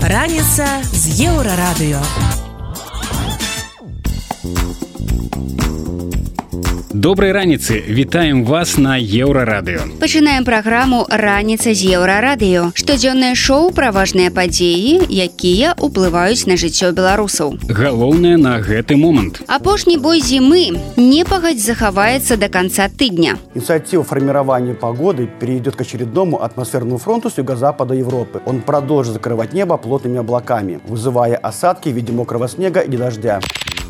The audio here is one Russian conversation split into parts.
Раніца з еўрарадыё. Добрай раніцы вітаем вас на еўрарадыё Пачынаем праграму раніца з еўрарадыё штодзённае шоу пра важныя падзеі якія ўплываюць на жыццё беларусаў галоўнае на гэты момант апошні бой зімы непагадь захаваецца до конца тыдня Инициатива формирования погоды перейдет к очередному атмосферному фронту с юго-запада Европы. Он продолжит закрывать небо плотными облаками, вызывая осадки в виде мокрого снега и дождя.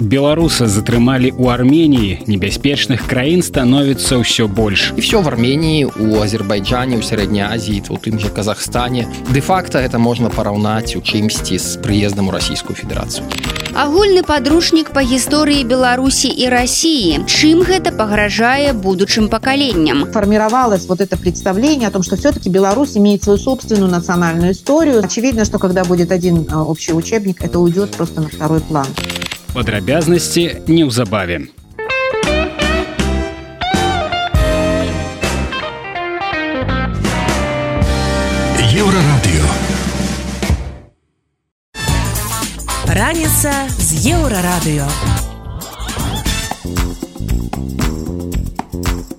беларуса затрымалі ў арменії небяспечных краін становіцца ўсё больш І все в Армении, у Азербайджане, у Средней Азии, у тым же Казахстане. Де-факто это можно параўнаць у чымсьці з прыездам у Российскую Федерацию. агульны падручнік па гісторыі беларусі і рассіі чым гэта пагражае будучым пакаленням формировалось вот это представление о том, что все-таки Беларусь имеет свою собственную национальную историю. Очевидно, что когда будет один а, общий учебник, это уйдет просто на второй план. падрабязнасці неўзабаве Еврорадио. Раніца з еўрарадыё.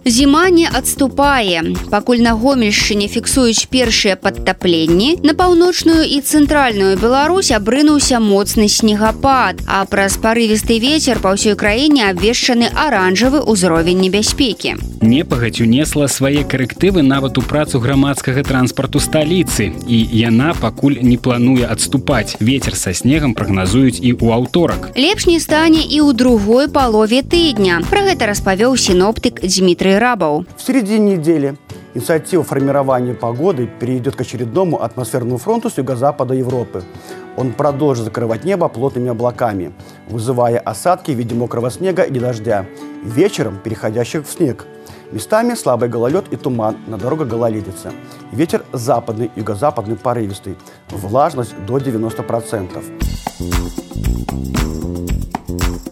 Зіма не адступае. Пакуль на гомельшчыне фіксуюць першыя падтапленні, на паўночную і цэнтральную Беларусь абрынуўся моцны снегапад, а праз парывісты вецер па ўсёй краіне абвешчаны аранжавы ўзровень небяспекі. непагадь унесла свае карэктывы нават у працу грамадскага транспарту сталіцы і яна пакуль не плануе адступаць ветер са снегам прагназуюць і ў аўторак Лепш не стане і ў другой палове тыдня. Пра гэта распавёў сіноптык Дмітрый Рабаў. В середине недели инициатива формирования погоды перейдет к очередному атмосферному фронту с юго-запада Европы. Он продолжит закрывать небо плотными облаками, вызывая осадки в виде мокрого снега и дождя, вечером переходящих в снег. Местами слабый гололед и туман, на дорогах гололедица. Ветер западный, юго-западный порывистый. Влажность до 90%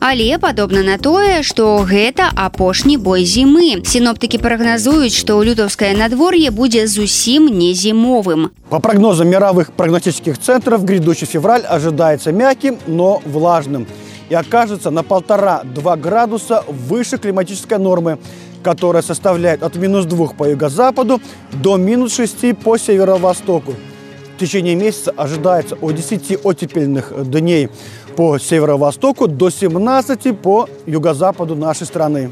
Але падобна на тое, што гэта апошні бой зімы. Сіноптыкі прагназуюць, што лютаўскае надвор'е будзе зусім не зімовым. По прогнозам мировых прогностических центров, грядущий февраль ожидается мягким, но влажным и окажется на полтора-два градуса выше климатической нормы, которая составляет от минус 2 по юго-западу до минус 6 по северо-востоку. В течение месяца ожидается от 10 оттепельных дней По северо-востоку до 17 по юго-западу нашей страны.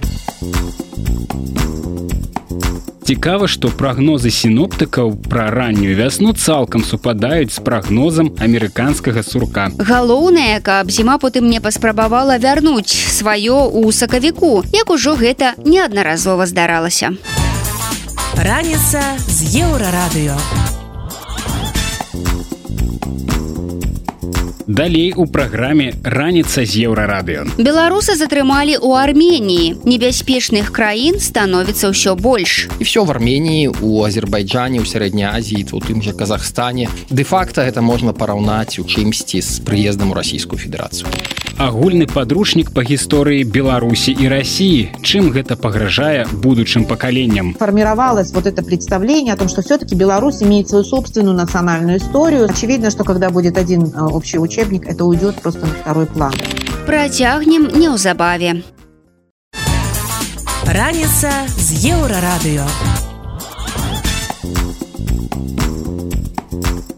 Цікава, што прагнозы сіноптыкаў пра раннюю вясну цалкам супадаюць з прагнозам амерыканскага сурка. Галоўнае, каб зіма потым не паспрабавала вярнуць сваё ў сакавіку, як ужо гэта неаднаразова здаралася. Раніца з еўрарадыё. Далей у праграме раніца з еўрарадыё. Беларусы затрымалі ў Арменіі. Небяспечных краін становіцца ўсё больш. І все в Армении, у Азербайджане, у Средней Азии, у тым же Казахстане. Де-факто это можно параўнаць у чымсьці з прыездам у Российскую Федерацию. Агульны падручнік па гісторыі Беларусі і рассіі. Чым гэта пагражае будучым пакаленням? Формировалось вот это представление о том, что все-таки Беларусь имеет свою собственную национальную историю. Очевидно, что когда будет один а, общий учебник, это уйдет просто на второй план. Працягнем неўзабаве. Раніца з еўрарадыё.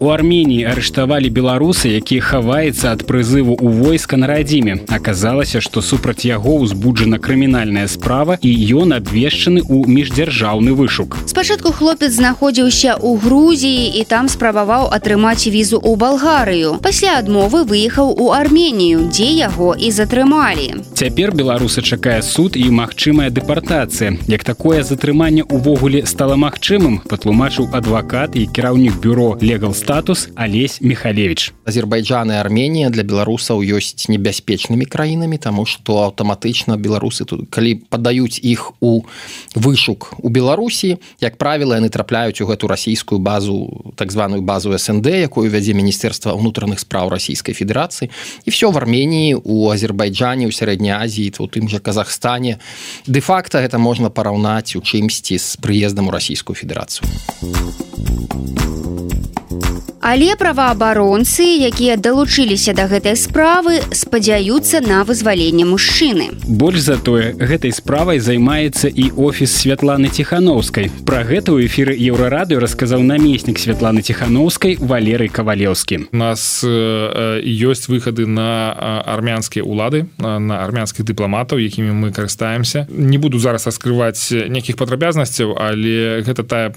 У Арменіі арыштавалі беларуса, які хаваецца ад прызыву ў войска на радзіме. Аказалася, што супраць яго ўзбуджана крымінальная справа і ён абвешчаны ў міждзяржаўны вышук. Спачатку хлопец знаходзіўся ў Грузіі і там спрабаваў атрымаць візу ў Балгарыю. Пасля адмовы выехаў у Арменію, дзе яго і затрымалі. Цяпер беларуса чакае суд і магчымая дэпартацыя. Як такое затрыманне ўвогуле стала магчымым, патлумачыў адвакат і кіраўнік бюро Legal статус Алесь Михалевич. Азербайджан і Арменія для беларусаў ёсць небяспечнымі краінамі, таму што аўтаматычна беларусы тут калі падаюць іх у вышук у Беларусі, як правіла, яны трапляюць у гэту расійскую базу так званую базу СНД, якую вядзе міністэрства ўнутраных спраў Расійскай Федерацыі. І все в Арменіі, у Азербайджане, у Сярэдняй Азіі, у тым же Казахстане. Де-факта гэта можна параўнаць у чымсьці з прыездам у Расійскую Федерацыю. Але праваабаронцы, якія далучыліся да гэтай справы, спадзяюцца на вызваленне мужчыны. Больш за тое, гэтай справай займаецца і офіс Святланы Ціханаўскай. Пра гэта ў эфіры еўрарадыё расказаў намеснік Святланы Ціханаўскай Валерый Кавалеўскі. У нас э, ёсць выхады на армянскія ўлады, на армянскіх дыпламатаў, якімі мы карыстаемся. Не буду зараз раскрываць нейкіх падрабязнасцяў, але гэта тая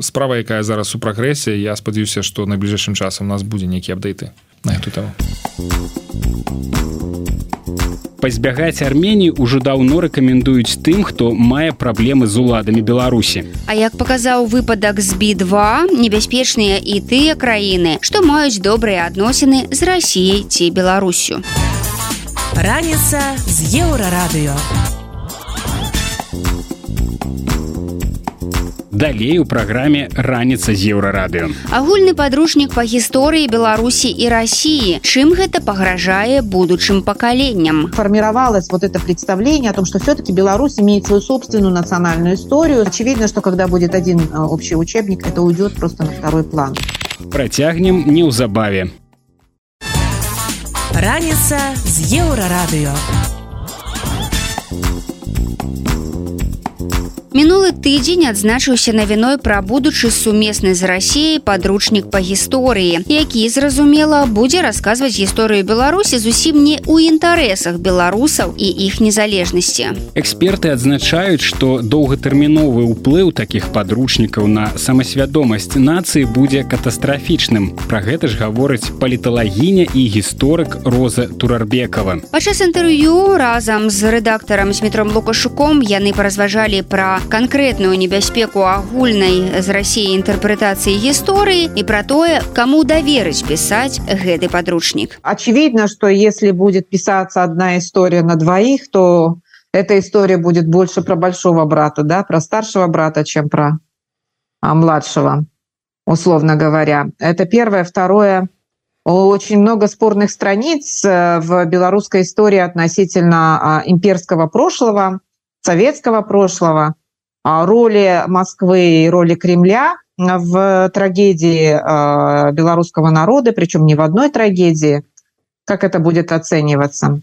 справа, якая зараз у прагрэсе. Я спадзяюся, што найбліжэйшым часам у нас будзе нейкія апдейты на эту тэму пазбягаць армении ўжо даўно рэкамендуюць тым хто мае праблемы з уладамі беларусі А як паказаў выпадак з би2 небяспечныя і тыя краіны што маюць добрыя адносіны з рассіяй ці беларусю. Раніца з еўрарадыё далей у праграме раніца з еўрарадыё агульны падручнік па гісторыі беларусі і россии чым гэта пагражае будучым пакаленням формировалось вот это представление о том что все-таки беларусь имеет свою собственную национальную историю очевидно что когда будет один э, общий учебник это уйдет просто на второй план працягнем неўзабаве раніца з еўрарадыё Мінулы тыдзень адзначыўся навіной пра будучы сумесны з рассіяй падручнік па гісторыі які зразумела будзе расказваць гісторыю беларусі зусім не ў інтарэсах беларусаў і іх незалежнасці. Эксперты адзначаюць што доўгатэрміновы ўплыў такіх падручнікаў на самасвядомасць нацыі будзе катастрафічным. Пра гэта ж гаворыць паліталагіня і гісторык роза турарбекова. Падчас інтэрв'ю разам з рэдактарам з метром лукашуком яны паразважалі пра канкрэтную небяспеку агульнай з рассіі інтэрпрэтацыі гісторыі і пра тое каму даверыць пісаць гэты подручнік очевидно что если будет писаться одна история на двоих то эта история будет больше про большого брата да про старшего брата чем про а, младшего условно говоря это первое второе очень много спорных страниц э, в белорусской истории относительно а, имперского прошлого советского прошлого роли Москвы и роли Кремля в трагедии э, белорусского народа, причем не в одной трагедии, как это будет оцениваться.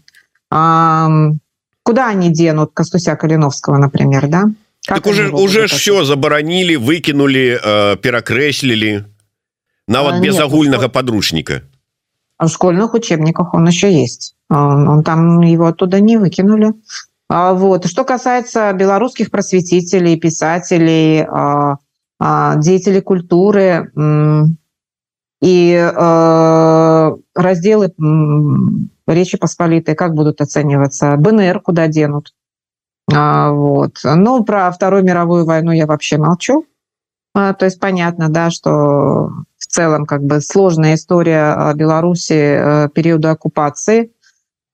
Куда они денут Костуся Калиновского, например, да? Как так уже, уже все заборонили, выкинули, э, перекреслили, навод а, без огульного подручника. В школьных учебниках он еще есть. Он, он там его оттуда не выкинули. А, вот. Что касается белорусских просветителей, писателей, а, а, деятелей культуры и разделы Речи Посполитой, как будут оцениваться? БНР куда денут? Вот. Ну, про Вторую мировую войну я вообще молчу. То есть понятно, да, что в целом как бы сложная история Беларуси э, периода оккупации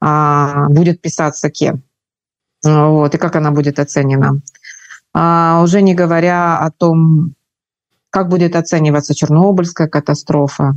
будет писаться кем? Вот, и как она будет оценена. А, уже не говоря о том, как будет оцениваться Чернобыльская катастрофа.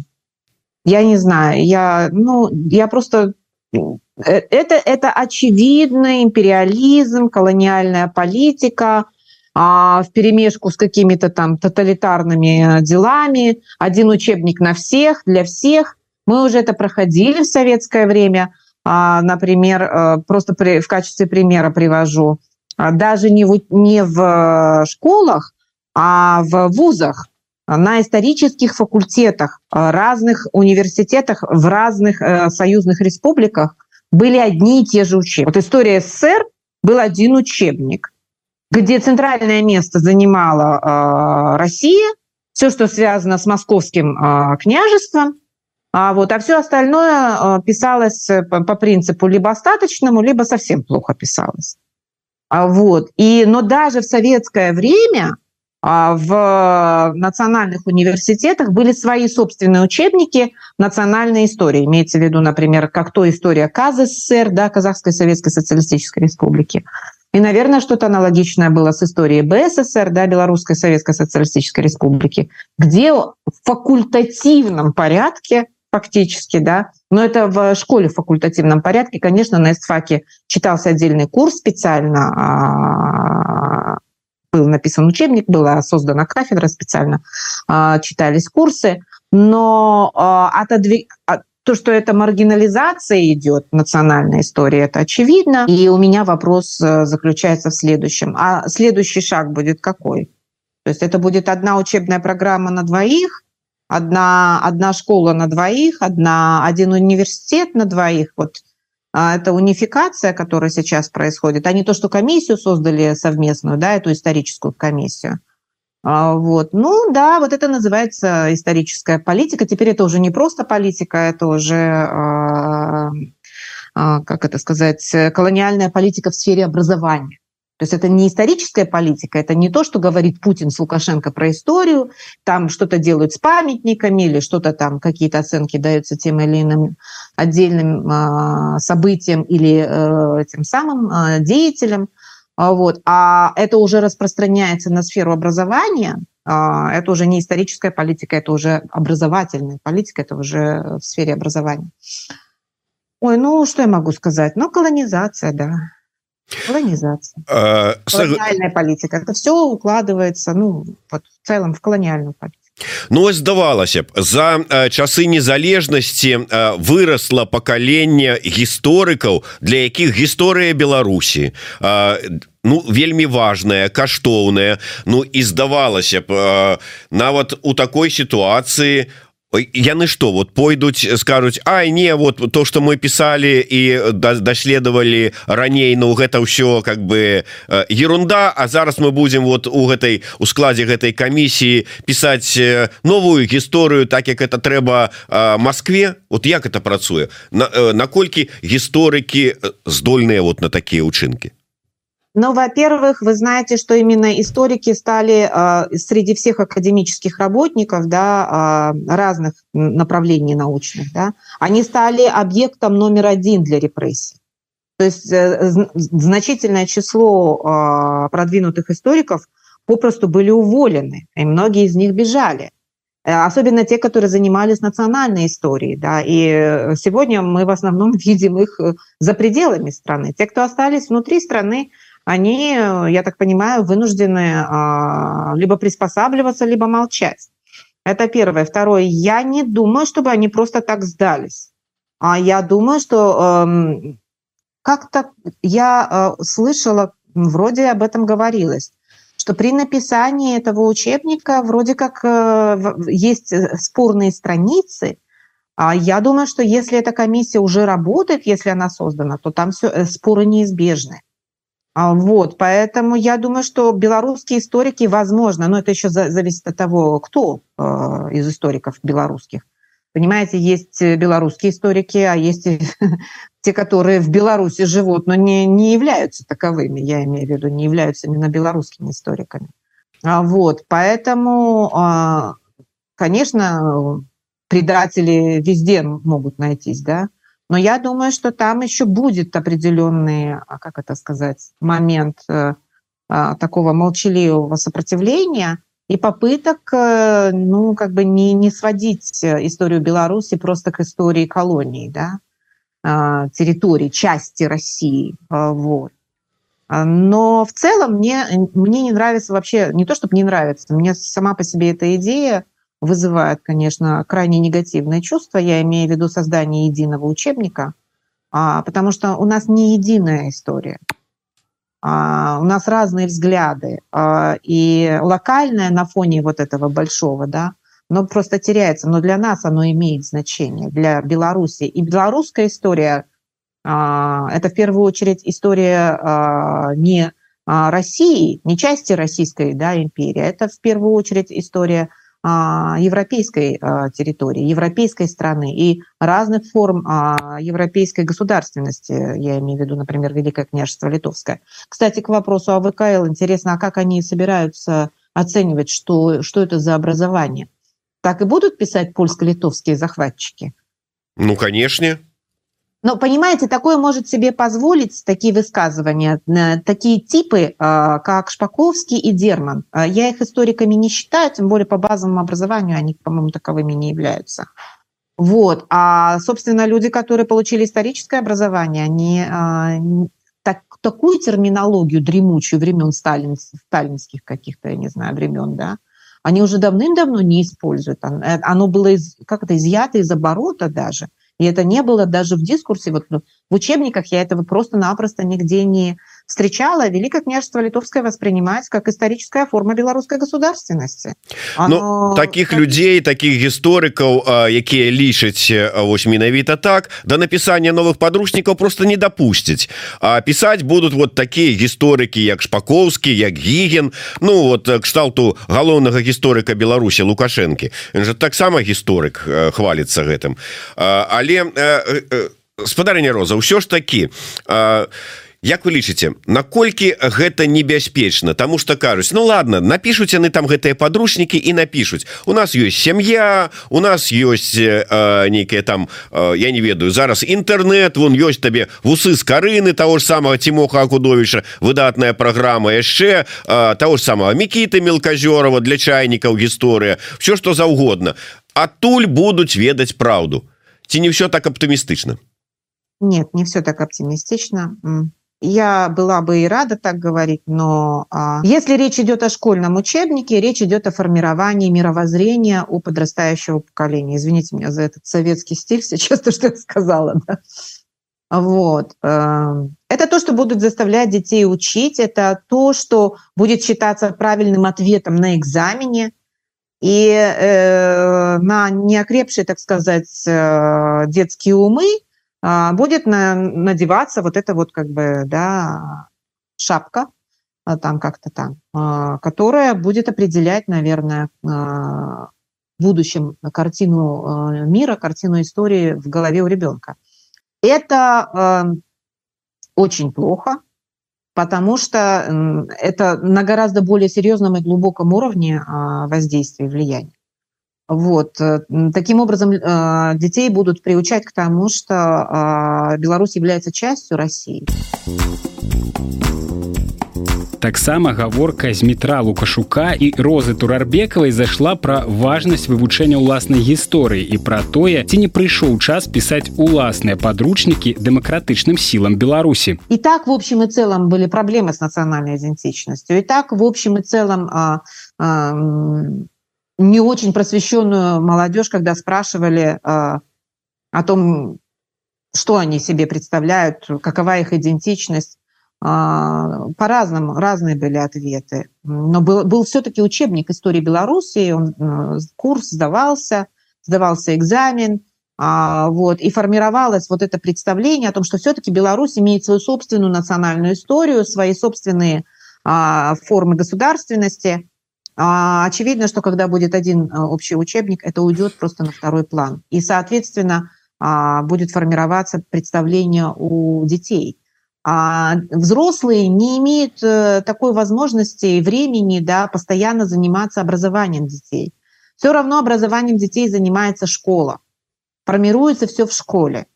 Я не знаю, я, ну, я просто... Э, это, это очевидный империализм, колониальная политика а, в перемешку с какими-то там тоталитарными делами. Один учебник на всех, для всех. Мы уже это проходили в советское время – например, э, просто в качестве примера привожу, а, даже не в, не в школах, а в вузах, на исторических факультетах, э, разных университетах в разных э, союзных республиках были одни и те же учебники. Вот история СССР был один учебник, где центральное место занимала Россия, все, что связано с московским княжеством, а, вот, а все остальное а, писалось э, по, по принципу либо остаточному, либо совсем плохо писалось. А, вот. И, но даже в советское время а, в национальных университетах были свои собственные учебники национальной истории. Имеется в виду, например, как то история КАЗССР, да, Казахской Советской Социалистической Республики. И, наверное, что-то аналогичное было с историей БССР, да, Белорусской Советской Социалистической Республики, где в факультативном порядке фактически, да, но это в школе в факультативном порядке. Конечно, на СФАКе читался отдельный курс специально, а, был написан учебник, была создана кафедра специально, а, читались курсы. Но э, отодвиг... то, что это маргинализация идет, национальная история, это очевидно. И у меня вопрос э, заключается в следующем. А следующий шаг будет какой? То есть это будет одна учебная программа на двоих, одна, одна школа на двоих, одна, один университет на двоих. Вот а, это унификация, которая сейчас происходит, а не то, что комиссию создали совместную, да, эту историческую комиссию. А, вот. Ну да, вот это называется историческая политика. Теперь это уже не просто политика, это уже, а, как это сказать, колониальная политика в сфере образования. То есть это не историческая политика, это не то, что говорит Путин с Лукашенко про историю, там что-то делают с памятниками или что-то там, какие-то оценки даются тем или иным отдельным э, событиям или э, тем самым э, деятелям. А, вот. А это уже распространяется на сферу образования, это уже не историческая политика, это уже образовательная политика, это уже в сфере образования. Ой, ну что я могу сказать? Ну, колонизация, да. Колонизация. А, Колониальная политика. Это все укладывается, ну, вот в целом в колониальную политику. Ну ось здавалася б за э, часы незалежнасці э, выросла пакаленне гісторыкаў для якіх гісторыя Беларусі э, ну вельмі важная каштоўная Ну і здавалася б нават у такой сітуацыі яны что вот пойдуць скажуць Ай не вот то что мы писали і даследовали раней Ну гэта ўсё как бы ерунда А зараз мы будем вот у гэтай у складзе гэтай камісіі писать новую гісторыю так як это трэба Москве вот як это працуе? Наколькі гісторыкі здольныя вот на такія учынки Ну, во-первых, вы знаете, что именно историки стали э, среди всех академических работников да, э, разных направлений научных, да, они стали объектом номер один для репрессий. То есть э, значительное число э, продвинутых историков попросту были уволены, и многие из них бежали. Э, особенно те, которые занимались национальной историей. Да, и сегодня мы в основном видим их э, за пределами страны. Те, кто остались внутри страны, они, я так понимаю, вынуждены а, либо приспосабливаться, либо молчать. Это первое. Второе. Я не думаю, чтобы они просто так сдались. А я думаю, что эм, как-то я э, слышала, вроде об этом говорилось, что при написании этого учебника вроде как э, есть э, спорные страницы. А я думаю, что если эта комиссия уже работает, если она создана, то там все споры неизбежны. А, вот, поэтому я думаю, что белорусские историки, возможно, но это еще зависит от того, кто э, из историков белорусских. Понимаете, есть белорусские историки, а есть те, которые в Беларуси живут, но не, не являются таковыми, я имею в виду, не являются именно белорусскими историками. А, вот, поэтому, а, конечно, предатели везде могут найтись, да, но я думаю, что там еще будет определенный, а как это сказать, момент э, а, такого молчаливого сопротивления и попыток, э, ну, как бы не, не сводить историю Беларуси просто к истории колонии, да, э, территории, части России, э, вот. Но в целом мне, мне не нравится вообще, не то чтобы не нравится, мне сама по себе эта идея вызывает, конечно, крайне негативные чувства. Я имею в виду создание единого учебника, а, потому что у нас не единая история. А, у нас разные взгляды. А, и локальное на фоне вот этого большого, да, но просто теряется. Но для нас оно имеет значение, для Беларуси. И белорусская история это в первую очередь история не России, не части Российской да, империи, это в первую очередь история европейской а, территории, европейской страны и разных форм а, европейской государственности, я имею в виду, например, Великое княжество Литовское. Кстати, к вопросу о ВКЛ, интересно, а как они собираются оценивать, что, что это за образование? Так и будут писать польско-литовские захватчики? Ну, конечно. Но, понимаете, такое может себе позволить, такие высказывания, э, такие типы, а, как Шпаковский и Дерман. А, я их историками не считаю, тем более по базовому образованию они, по-моему, таковыми не являются. Вот. А, собственно, люди, которые получили историческое образование, они так, такую терминологию дремучую времен сталин, сталинских каких-то, я не знаю, времен, да, они уже давным-давно не используют. Э, оно было из, как это изъято из оборота даже. И это не было даже в дискурсе. Вот ну, в учебниках я этого просто-напросто нигде не встречала, Великое княжество Литовское воспринимать как историческая форма белорусской государственности. Ну, Оно... Ну, таких как... людей, таких гісторыкаў, якія лічаць вось менавіта так, до написания новых подручников просто не допустить. А писать будут вот такие гісторыкі, як Шпаковский, як Гиген, ну вот кшталту галоўнага гісторыка Беларуси Лукашенко. Он же так само гісторык хвалится гэтым. Але спадарня Роза, ўсё ж таки, Як вы лічыце наколькі гэта небяспечна? Тому что кажуць Ну ладно напишуць яны там гэтыя подручнікі і напишуць у нас есть сям'я у нас есть э, нейкія там э, я не ведаю зараз інтэрнет вон ёсць табе вусы з карыны того ж самого Тимоха акудовича выдатная программа яшчэ э, того ж самого мікіты мелказёрова для чайнікаў гісторыя все что заўгодна. Адтуль будуць ведаць праўду. Ці не все так аптымістычна? Нет не все так оптимистично я была бы и рада так говорить, но а, если речь идет о школьном учебнике, речь идет о формировании мировоззрения у подрастающего поколения. Извините меня за этот советский стиль сейчас, то, что я сказала. Да? Вот. Э, это то, что будут заставлять детей учить, это то, что будет считаться правильным ответом на экзамене, и э, на неокрепшие, так сказать, э, детские умы будет на, надеваться вот эта вот как бы, да, шапка, а, там как-то там, а, которая будет определять, наверное, в будущем картину мира, картину истории в голове у ребенка. Это очень плохо, потому что это на гораздо более серьезном и глубоком уровне воздействия и влияния. Вот. Э, таким образом, э, детей будут приучать к тому, что э, Беларусь является частью России. таксама гаворка з метра лукашука і розы турарбекавай зайшла пра важнасць вывучэння ўласнай гісторыі і пра тое ці не прыйшоў час пісаць уласныя подручнікі дэмакратычным сілам беларусі і так в общем и целом были проблемы с нацыянальной идентичностью и так в общем и целом а, а, не очень просвещенную молодежь, когда спрашивали э, о том, что они себе представляют, какова их идентичность. Э, по-разному, разные были ответы. Но был, был все-таки учебник истории Беларуси, он, э, курс сдавался, сдавался экзамен, а, вот, и формировалось вот это представление о том, что все-таки Беларусь имеет свою собственную национальную историю, свои собственные а, формы государственности – а, очевидно, что когда будет один а, общий учебник, это уйдет просто на второй план. И, соответственно, а, будет формироваться представление у детей. А взрослые не имеют э, такой возможности и времени да, постоянно заниматься образованием детей. Все равно образованием детей занимается школа. Формируется все в школе.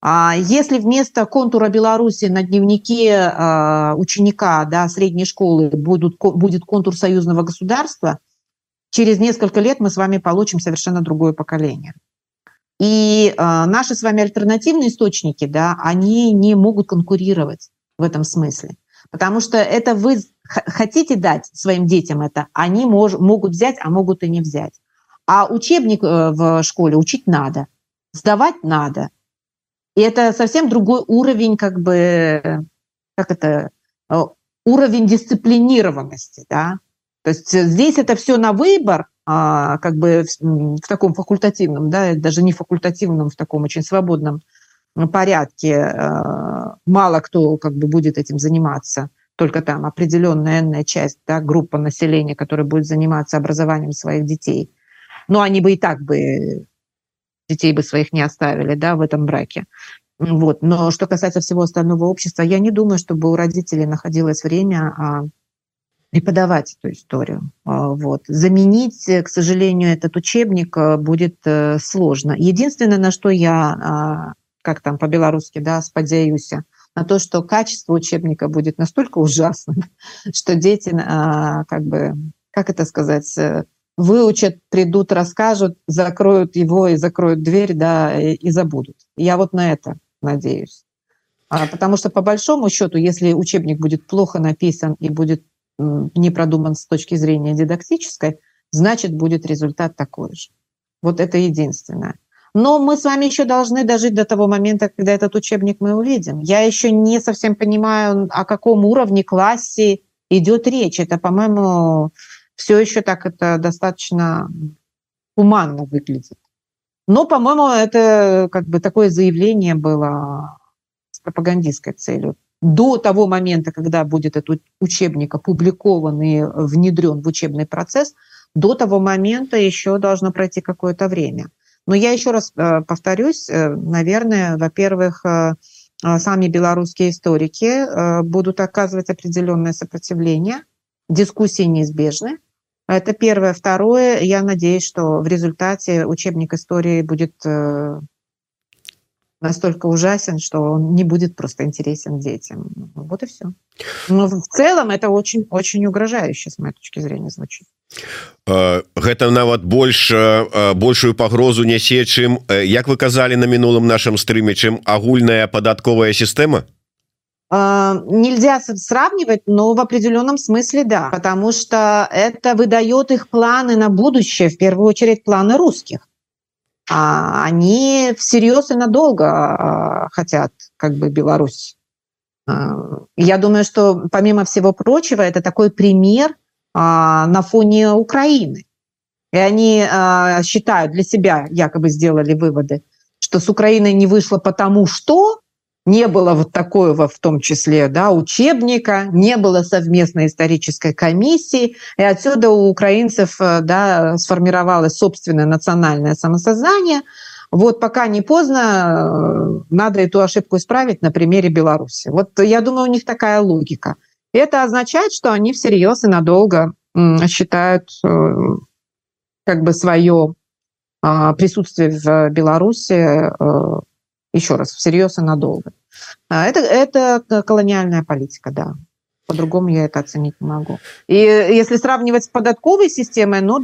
А если вместо контура Беларуси на дневнике а, ученика да, средней школы будут, будет контур союзного государства, через несколько лет мы с вами получим совершенно другое поколение. И а, наши с вами альтернативные источники, да, они не могут конкурировать в этом смысле. Потому что это вы хотите дать своим детям это, они мож, могут взять, а могут и не взять. А учебник э, в школе учить надо, сдавать надо – и это совсем другой уровень, как бы, как это, э, уровень дисциплинированности, да. То есть здесь это все на выбор, а, как бы в, в таком факультативном, да, даже не факультативном, в таком очень свободном порядке. Э, мало кто как бы будет этим заниматься, только там определенная часть, да, группа населения, которая будет заниматься образованием своих детей. Но они бы и так бы детей бы своих не оставили да, в этом браке. Вот. Но что касается всего остального общества, я не думаю, чтобы у родителей находилось время а, преподавать эту историю. А, вот. Заменить, к сожалению, этот учебник а, будет а, сложно. Единственное, на что я, а, как там по-белорусски, да, сподеюсь, на то, что качество учебника будет настолько ужасным, что дети, а, как бы, как это сказать, выучат, придут, расскажут, закроют его и закроют дверь, да, и, и забудут. Я вот на это надеюсь. А, потому что по большому счету, если учебник будет плохо написан и будет не продуман с точки зрения дидактической, значит, будет результат такой же. Вот это единственное. Но мы с вами еще должны дожить до того момента, когда этот учебник мы увидим. Я еще не совсем понимаю, о каком уровне, классе идет речь. Это, по-моему, все еще так это достаточно humанно выглядит. Но, по-моему, это как бы такое заявление было с пропагандистской целью. До того момента, когда будет этот учебник опубликован и внедрен в учебный процесс, до того момента еще должно пройти какое-то время. Но я еще раз э, повторюсь, э, наверное, во-первых, э, сами белорусские историки будут оказывать определенное сопротивление, дискуссии неизбежны, это первое. Второе, я надеюсь, что в результате учебник истории будет э, настолько ужасен, что он не будет просто интересен детям. Вот и все. Но в целом это очень, очень угрожающе, с моей точки зрения, звучит. Э, гэта нават больш э, большую пагрозу нясе чым як вы казалі на мінулым нашым стрыме чым агульная падатковая сістэма А, нельзя сравнивать, но в определенном смысле да, потому что это выдает их планы на будущее, в первую очередь планы русских. А они всерьез и надолго а, хотят как бы Беларусь. Я думаю, что помимо всего прочего, это такой пример на фоне Украины. И они считают для себя, якобы сделали выводы, что с Украиной не вышло потому что, не было вот такого, в том числе, да, учебника, не было совместной исторической комиссии, и отсюда у украинцев э, да, сформировалось собственное национальное самосознание. Вот пока не поздно, э, надо эту ошибку исправить на примере Беларуси. Вот я думаю, у них такая логика. Это означает, что они всерьез и надолго считают э, как бы свое а, присутствие в Беларуси еще раз, всерьез и надолго. А, это, это колониальная политика, да. По-другому я это оценить не могу. И если сравнивать с податковой системой, ну,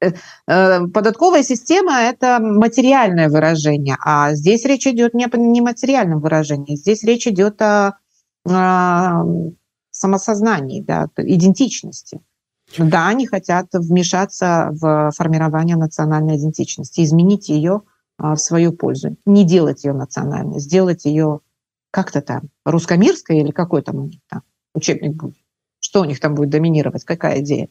э, э, податковая система – это материальное выражение, а здесь речь идет не о нематериальном выражении, здесь речь идет о, о самосознании, да, идентичности. Да, они хотят вмешаться в формирование национальной идентичности, изменить ее в свою пользу. Не делать ее национальной, сделать ее как-то там русско-мирской или какой там у них там учебник будет. Что у них там будет доминировать, какая идея.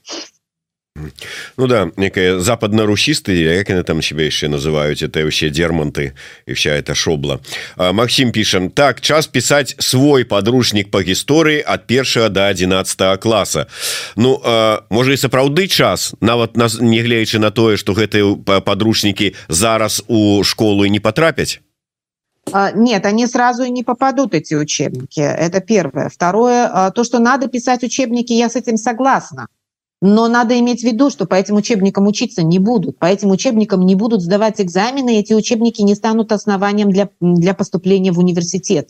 Ну да некая западно-русісты як яны там себе яшчэ называюць это ўсе дерманты і вся эта шобла Макссім пішам так час пісаць свой подручнік по гісторыі ад першага до 11 класа Ну можа і сапраўды час нават нас нягледзячы на тое что гэтыя подручнікі зараз у школу не потрапяць Нет, они сразу и не попадут, эти учебники. Это первое. Второе, то, что надо писать учебники, я с этим согласна. Но надо иметь в виду, что по этим учебникам учиться не будут, по этим учебникам не будут сдавать экзамены, и эти учебники не станут основанием для, для поступления в университет.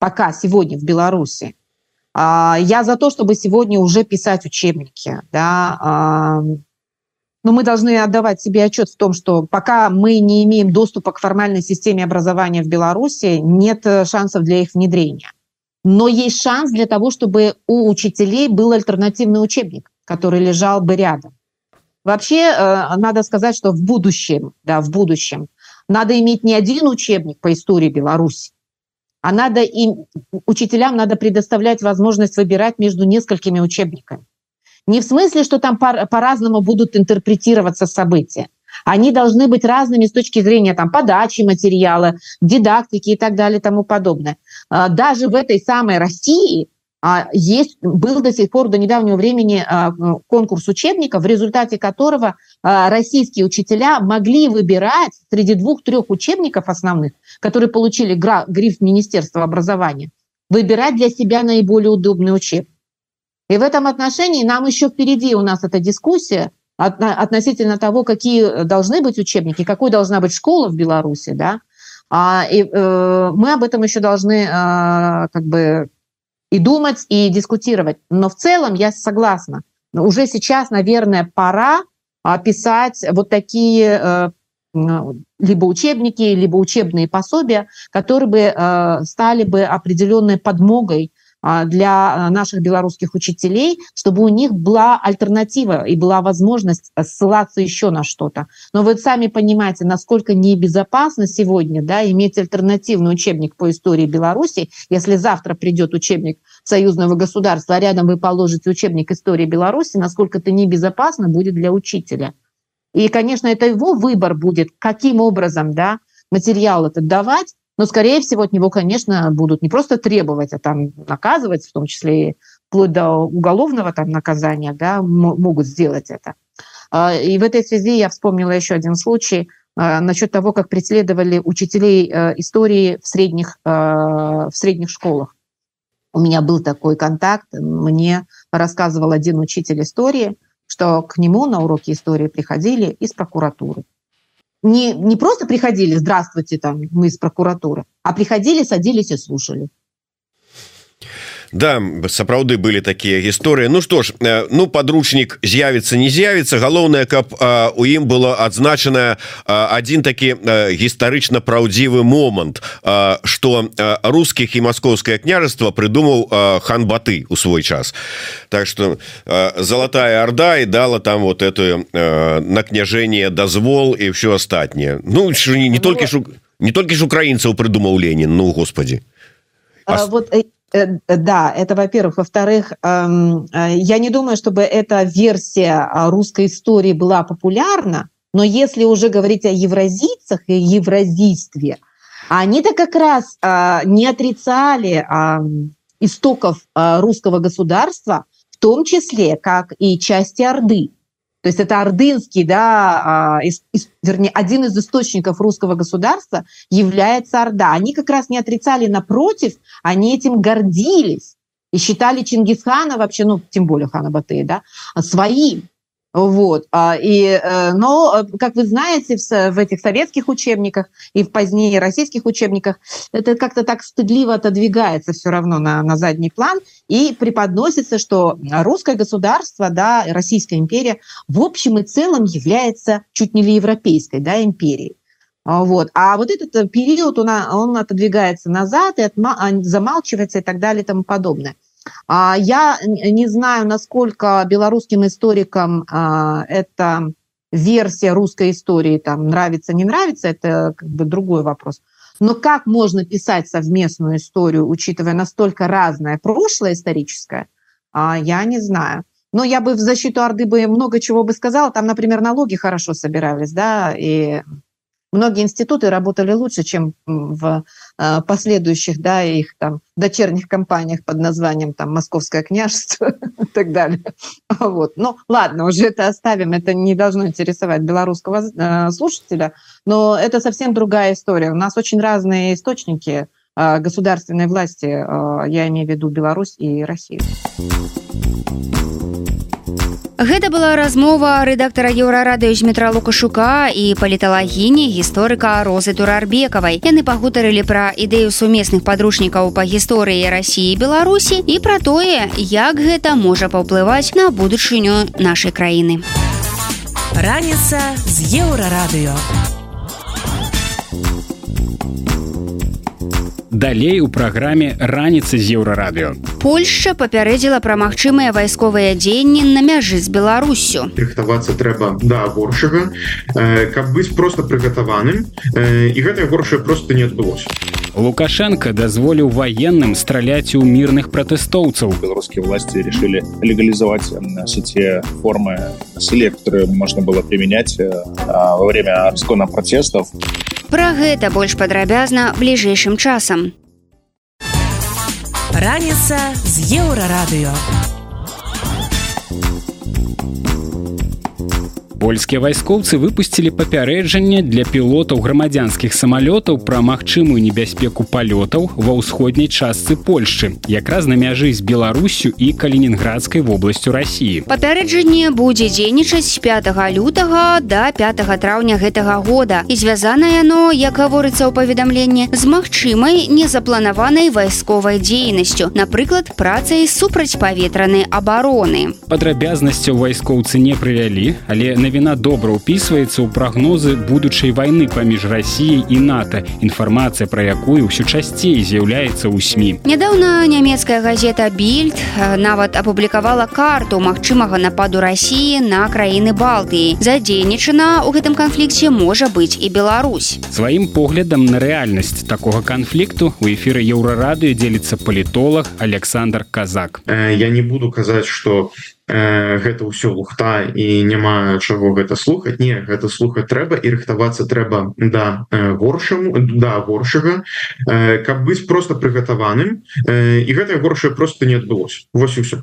Пока, сегодня в Беларуси. А, я за то, чтобы сегодня уже писать учебники. Да, а, но мы должны отдавать себе отчет в том, что пока мы не имеем доступа к формальной системе образования в Беларуси, нет шансов для их внедрения. Но есть шанс для того, чтобы у учителей был альтернативный учебник который лежал бы рядом. Вообще, э, надо сказать, что в будущем, да, в будущем надо иметь не один учебник по истории Беларуси, а надо им, учителям надо предоставлять возможность выбирать между несколькими учебниками. Не в смысле, что там по-разному будут интерпретироваться события. Они должны быть разными с точки зрения там, подачи материала, дидактики и так далее и тому подобное. А даже в этой самой России есть, был до сих пор, до недавнего времени а, конкурс учебников, в результате которого а, российские учителя могли выбирать среди двух-трех учебников основных, которые получили гриф Министерства образования, выбирать для себя наиболее удобный учебник. И в этом отношении нам еще впереди у нас эта дискуссия относительно того, какие должны быть учебники, какой должна быть школа в Беларуси, да, и э, мы об этом еще должны как бы и думать, и дискутировать. Но в целом я согласна. Уже сейчас, наверное, пора писать вот такие э, либо учебники, либо учебные пособия, которые бы э, стали бы определенной подмогой для наших белорусских учителей, чтобы у них была альтернатива и была возможность ссылаться еще на что-то. Но вы сами понимаете, насколько небезопасно сегодня да, иметь альтернативный учебник по истории Беларуси, если завтра придет учебник союзного государства, а рядом вы положите учебник истории Беларуси, насколько это небезопасно будет для учителя. И, конечно, это его выбор будет, каким образом да, материал этот давать, но, скорее всего, от него, конечно, будут не просто требовать, а там наказывать, в том числе и вплоть до уголовного там наказания, да, могут сделать это. А, и в этой связи я вспомнила еще один случай а, насчет того, как преследовали учителей э, истории в средних, э, в средних школах. У меня был такой контакт, мне рассказывал один учитель истории, что к нему на уроки истории приходили из прокуратуры не, не просто приходили, здравствуйте, там, мы из прокуратуры, а приходили, садились и слушали. Да сапраўды былі такія гісторыі. Ну што ж э, ну подручнік з'явіцца не з'явіцца. Галоўнае каб э, у ім было адзначана один такі э, гістарычна праўдзівы момант что русскіх і маскоўскае княжество прыдумаў хан баты у свой час. Так что золотая орда і дала там вот эту на княжение дазвол і все астатніе Ну не, не толькі ж не толькі ж украінцаў прыдумаў Ленін Ну господи а, вот Э, да, это во-первых. Во-вторых, эм, э, я не думаю, чтобы эта версия а, русской истории была популярна, но если уже говорить о евразийцах и евразийстве, они-то как раз а, не отрицали а, истоков русского государства, в том числе как и части Орды. То есть это ордынский, да, из, из, вернее, один из источников русского государства является Орда. Они как раз не отрицали, напротив, они этим гордились и считали Чингисхана вообще, ну, тем более хана Батыя, да, своим. Вот. А, и, э, но, э, как вы знаете, в, этих советских учебниках и в позднее российских учебниках это как-то так стыдливо отодвигается все равно на, на задний план и преподносится, что русское государство, да, Российская империя в общем и целом является чуть не ли европейской да, империей. А, вот. А вот этот период, он, он отодвигается назад и отма- замалчивается и так далее и тому подобное. А я не знаю, насколько белорусским историкам а, эта версия русской истории там нравится, не нравится, это как бы другой вопрос. Но как можно писать совместную историю, учитывая настолько разное прошлое историческое, а, я не знаю. Но я бы в защиту Орды бы много чего бы сказала. Там, например, налоги хорошо собирались, да, и многие институты работали лучше, чем в э, последующих, да, их там дочерних компаниях под названием там Московское княжество и так далее. Вот. Ну, ладно, уже это оставим, это не должно интересовать белорусского э, слушателя, но это совсем другая история. У нас очень разные источники э, государственной власти, я имею в виду Беларусь и Россию. Гэта была размова рэдактара еўрарадыё зметра лукашука і паліталагіні гісторыка розы турарбекавай. Яны пагутарылі пра ідэю сумесных падручнікаў па гісторыі рассіі беларусі і пра тое, як гэта можа паўплываць на будучыню нашай краіны. Раніца з еўрарадыё. Далей у праграме раніцы з еўрарадыё Польшча папярэдзіла пра магчымыя вайсковыя дзеянні на мяжы з беларусю. Рыхтавацца трэба да горшага каб быць просто прыгатаваным і гэтае горшае просто не адбылося лукашенко дазволіў военным страляць у мірных пратэстоўцаў беларускія власти решили легализовать все те формы насилия которые можно было применять во время арскона протестов Пра гэта больш падрабязна бліжэйшым часам. Раніца з еўрарадыё. польскія вайскоўцы выпусцілі папярэджанне для пілотаў грамадзянскіх самалётаў пра магчымую небяспеку палётаў ва ўсходняй частцы Польшчы якраз на мяжы з беларусю і калінінградскай вобласцю рассіі папярэджанне будзе дзейнічаць 5 лютага до 5 траўня гэтага года і звязана яно як гаворыцца ў паведамленні з магчымай незапланаванай вайсковай дзейнасцю напрыклад працай супрацьпаветранай абароны падрабязнасцяў вайскоўцы не прывялі але на навіна добра ўпісваецца ў прагнозы будучай вайны паміж рассіяй і нато інфармацыя пра якую ўсё часцей з'яўляецца ў сМ нядаўна нямецкая газета більд нават апублікавала карту магчымага нападу рассіі на краіны балтыі задзейнічана ў гэтым канфлікце можа быць і Беларусь сваім поглядам на рэальнасць такога канфлікту у эфіры еўрарадыё дзеліцца палітолог александр казак я не буду казаць что гэта ўсё лухта і няма чаго гэта слухаць. Не гэта слухаць трэба і рыхтавацца трэба да горшаму да горшага каб быць просто прыгатаваным і гэтае горшае просто не адбылося. Вось усё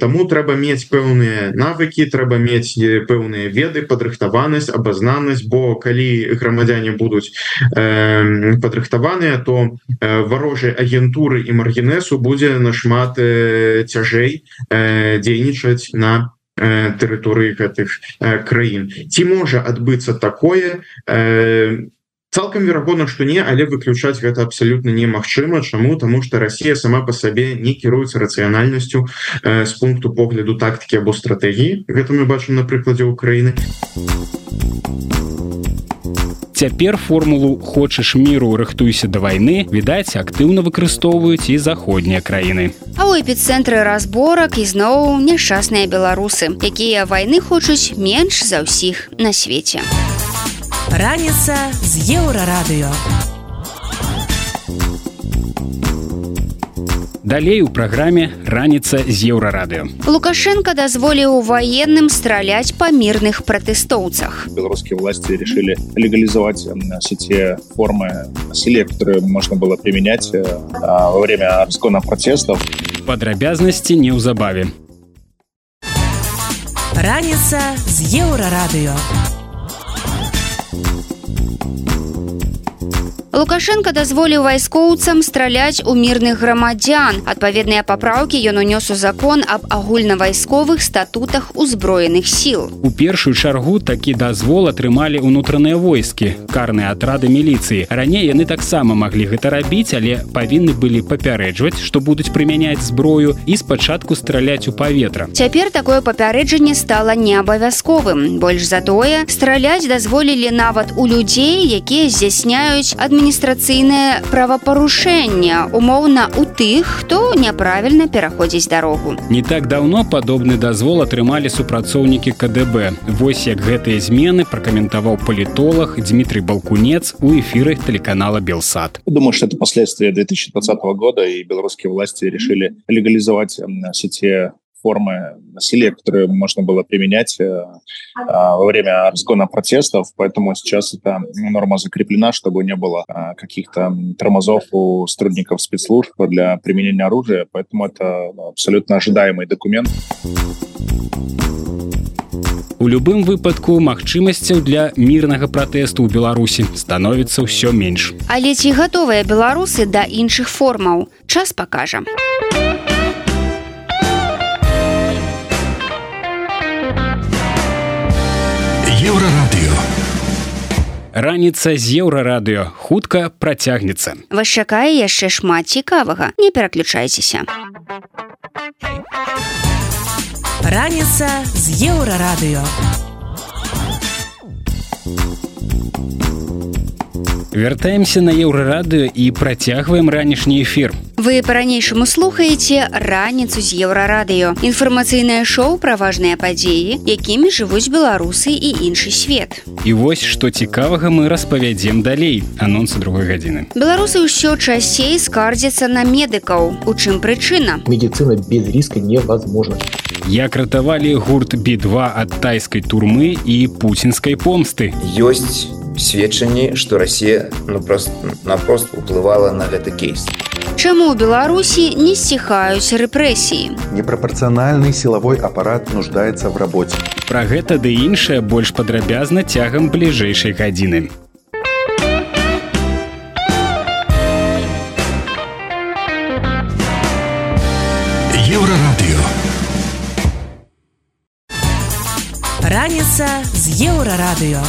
Таму трэба мець пэўныя навыкі трэба мець пэўныя веды падрыхтаванасць абазнанасць бо калі грамадзяне будуць падрыхтаваныя то варожай агентуры і маргенесу будзе нашмат цяжэй дзейнічаць дзейнічаць на тэрыторыі гэтых краін ці можа адбыцца такое цалкам верагодна што не але выключаць гэта абсалютна немагчыма чаму тому что Росія сама по сабе не кіруецца рацыянальнасцю з пункту погляду тактыкі або стратэгіі гэта мы бачым на прыкладзе Украіны Цяпер формулу хочаш міру рыхтуйся да вайны відаць актыўна выкарыстоўваюць і заходнія краіны. А ў эпіцэнтры разборак ізноў няшчасныя беларусы якія вайны хочуць менш за ўсіх на свеце Раніца з еўрарадыё Далей у праграме раніца з еўрарадыё. Лукашенко дазволіў военным страляць па мірных пратэстоўцах. Беларускія власти решили легализовать все те формы насилия, которые можно было применять во время разгона протестов. Падрабязнасці неўзабаве. Раніца з еўрарадыё. you Лукашенко дазволіў вайскоўцам страляць у мірных грамадзян. Адпаведныя папраўкі ён унёс у закон аб агульнавайсковых статутах узброеных сіл. У першую чаргу такі дазвол атрымалі ўнутраныя войскі, карныя атрады міліцыі. Раней яны таксама маглі гэта рабіць, але павінны былі папярэджваць, што будуць прымяняць зброю і спачатку страляць у паветра. Цяпер такое папярэджанне стала неабавязковым. Больш за тое, страляць дазволілі нават у людзей, якія здзяйсняюць адміністрацыю адміністрацыйнае правапарушэнне умоўна у тых хто няправільна пераходзіць дарогу не так давно падобны дазвол атрымалі супрацоўнікі КДБ Вось як гэтыя змены пракаментаваў палітолог Дмітрий балкунец у эфіры телеканала белсад думаю что это последствия 2020 года и беларускія власти решили легализовать все те формы насилия, которые можно было применять э, во время разгона протестов, поэтому сейчас эта норма закреплена, чтобы не было э, каких-то тормозов у сотрудников спецслужб для применения оружия, поэтому это абсолютно ожидаемый документ. У любым выпадку магчымасцяў для мірнага пратэсту ў Беларусі становіцца ўсё менш. Але ці гатовыя беларусы да іншых формаў? Час пакажа. Еўрарадыё. Раніца з еўрарадыё хутка працягнецца. Вас чакае яшчэ шмат цікавага, не пераключайцеся. Раніца з еўрарадыё. Вяртаемся на еўрарадыё і працягваем ранішні эфір. Вы па-ранейшаму слухаеце раніцу з еўрарадыё. Інфармацыйнае шоу пра важныя падзеі, якімі жывуць беларусы і іншы свет. І вось што цікавага мы распавядзем далей анонсы другой гадзіны. Беларусы ўсё часцей скардзяцца на медыкаў. У чым прычына? Медицина без риска невозможна. Як ратавалі гурт B2 ад тайскай турмы і пуцінскай помсты. Ёсць сведчанні што Росія ну просто напрост уплывала на гэты кейс. Чаму ў Беларусі не сціхаюць рэпрэсіі? Непрапорцыянальны сілавой апарат нуждаецца в работе. Пра гэта ды іншае больш падрабязна цягам бліжэйшай гадзіны. Еўрарадыё. Раніца з еўрарадыё.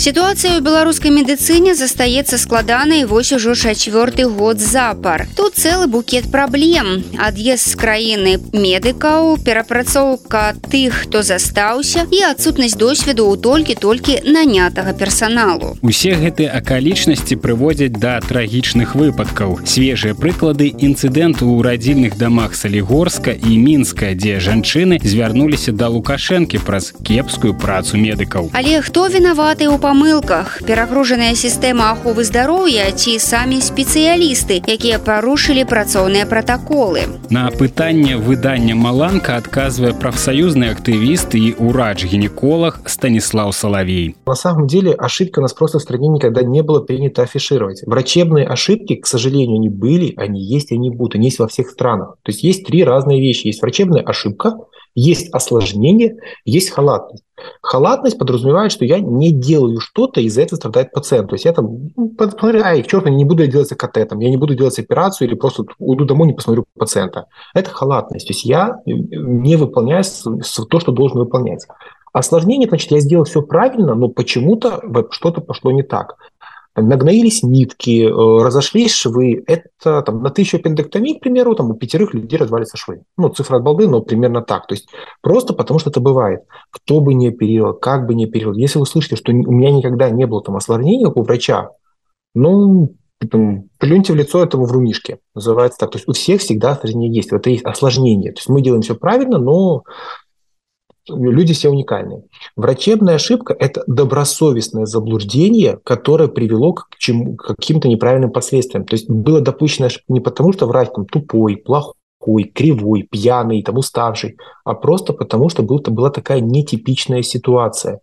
Сітуацыя ў беларускай медыцыне застаецца складанай вось ужо чацвёрты год запар. Тут цэлы букет праблем. Ад'езд з краіны медыкаў, перапрацоўка тых, хто застаўся і адсутнасць досведу ў толькі-толькі нанятага персаналу. Усе гэтыя акалічнасці прыводзяць да трагічных выпадкаў. Свежыя прыклады інцыдэнту ў радзільных дамах Салігорска і мінска, дзе жанчыны звярнуліся да лукашэнкі праз кепскую працу медыкаў. Але хто вінаваты ў памылках, перагружаная сістэма аховы здароўя ці самі спецыялісты, якія парушылі працоўныя пратаколы. На пытанне выдання маланка адказвае прафсаюзны актывіст і урач-гінеколог Станіслав Салавей. На самом деле ошибка нас просто в стране никогда не было принято афишировать. Врачебные ошибки, к сожалению, не были, они есть, они будут, они есть во всех странах. То есть есть три разные вещи. Есть врачебная ошибка, есть осложнение, есть халатность. Халатность подразумевает, что я не делаю что-то, и из-за этого страдает пациент. То есть я там, ну, ай, к черту, не буду делать КТ, там, я не буду делать операцию или просто уйду домой, не посмотрю пациента. Это халатность. То есть я не выполняю то, что должен выполнять. Осложнение, значит, я сделал все правильно, но почему-то что-то пошло не так нагноились нитки, э, разошлись швы. Это там, на тысячу аппендэктомий, к примеру, там, у пятерых людей развалится швы. Ну, цифра от балды, но примерно так. То есть просто потому, что это бывает. Кто бы не оперировал, как бы не оперировал. Если вы слышите, что у меня никогда не было там осложнений у врача, ну, там, плюньте в лицо этому врунишке, называется так. То есть у всех всегда осложнение есть. Это есть осложнение. То есть мы делаем все правильно, но люди все уникальные. Врачебная ошибка – это добросовестное заблуждение, которое привело к, чему, к каким-то неправильным последствиям. То есть было допущено ошибка не потому, что врач там тупой, плохой, кривой, пьяный, там, уставший, а просто потому, что был, была такая нетипичная ситуация.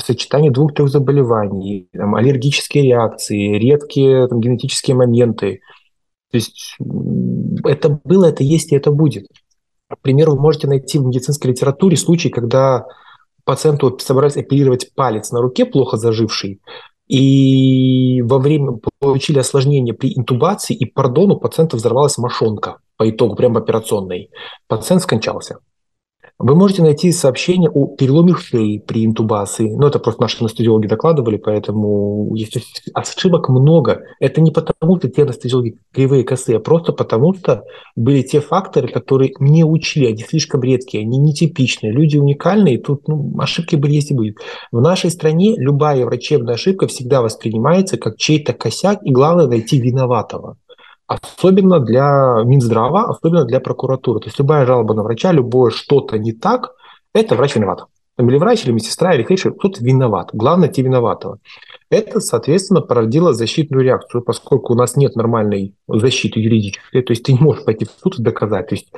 Сочетание двух-трех заболеваний, там, аллергические реакции, редкие там, генетические моменты. То есть это было, это есть и это будет. К примеру, вы можете найти в медицинской литературе случай, когда пациенту собрались оперировать палец на руке, плохо заживший, и во время получили осложнение при интубации, и, пардон, у пациента взорвалась мошонка по итогу, прямо операционной. Пациент скончался. Вы можете найти сообщение о переломе шеи при интубации. Ну, это просто наши анестезиологи докладывали, поэтому ошибок много. Это не потому, что те анестезиологи кривые, косые, а просто потому, что были те факторы, которые не учли, они слишком редкие, они нетипичные, люди уникальные, тут ну, ошибки были, есть и будет. В нашей стране любая врачебная ошибка всегда воспринимается как чей-то косяк, и главное найти виноватого особенно для Минздрава, особенно для прокуратуры. То есть любая жалоба на врача, любое что-то не так, это врач виноват. Или врач, или медсестра, или фельдшер, кто-то виноват. Главное, те виноватого. Это, соответственно, породило защитную реакцию, поскольку у нас нет нормальной защиты юридической, то есть ты не можешь пойти в суд и доказать. То есть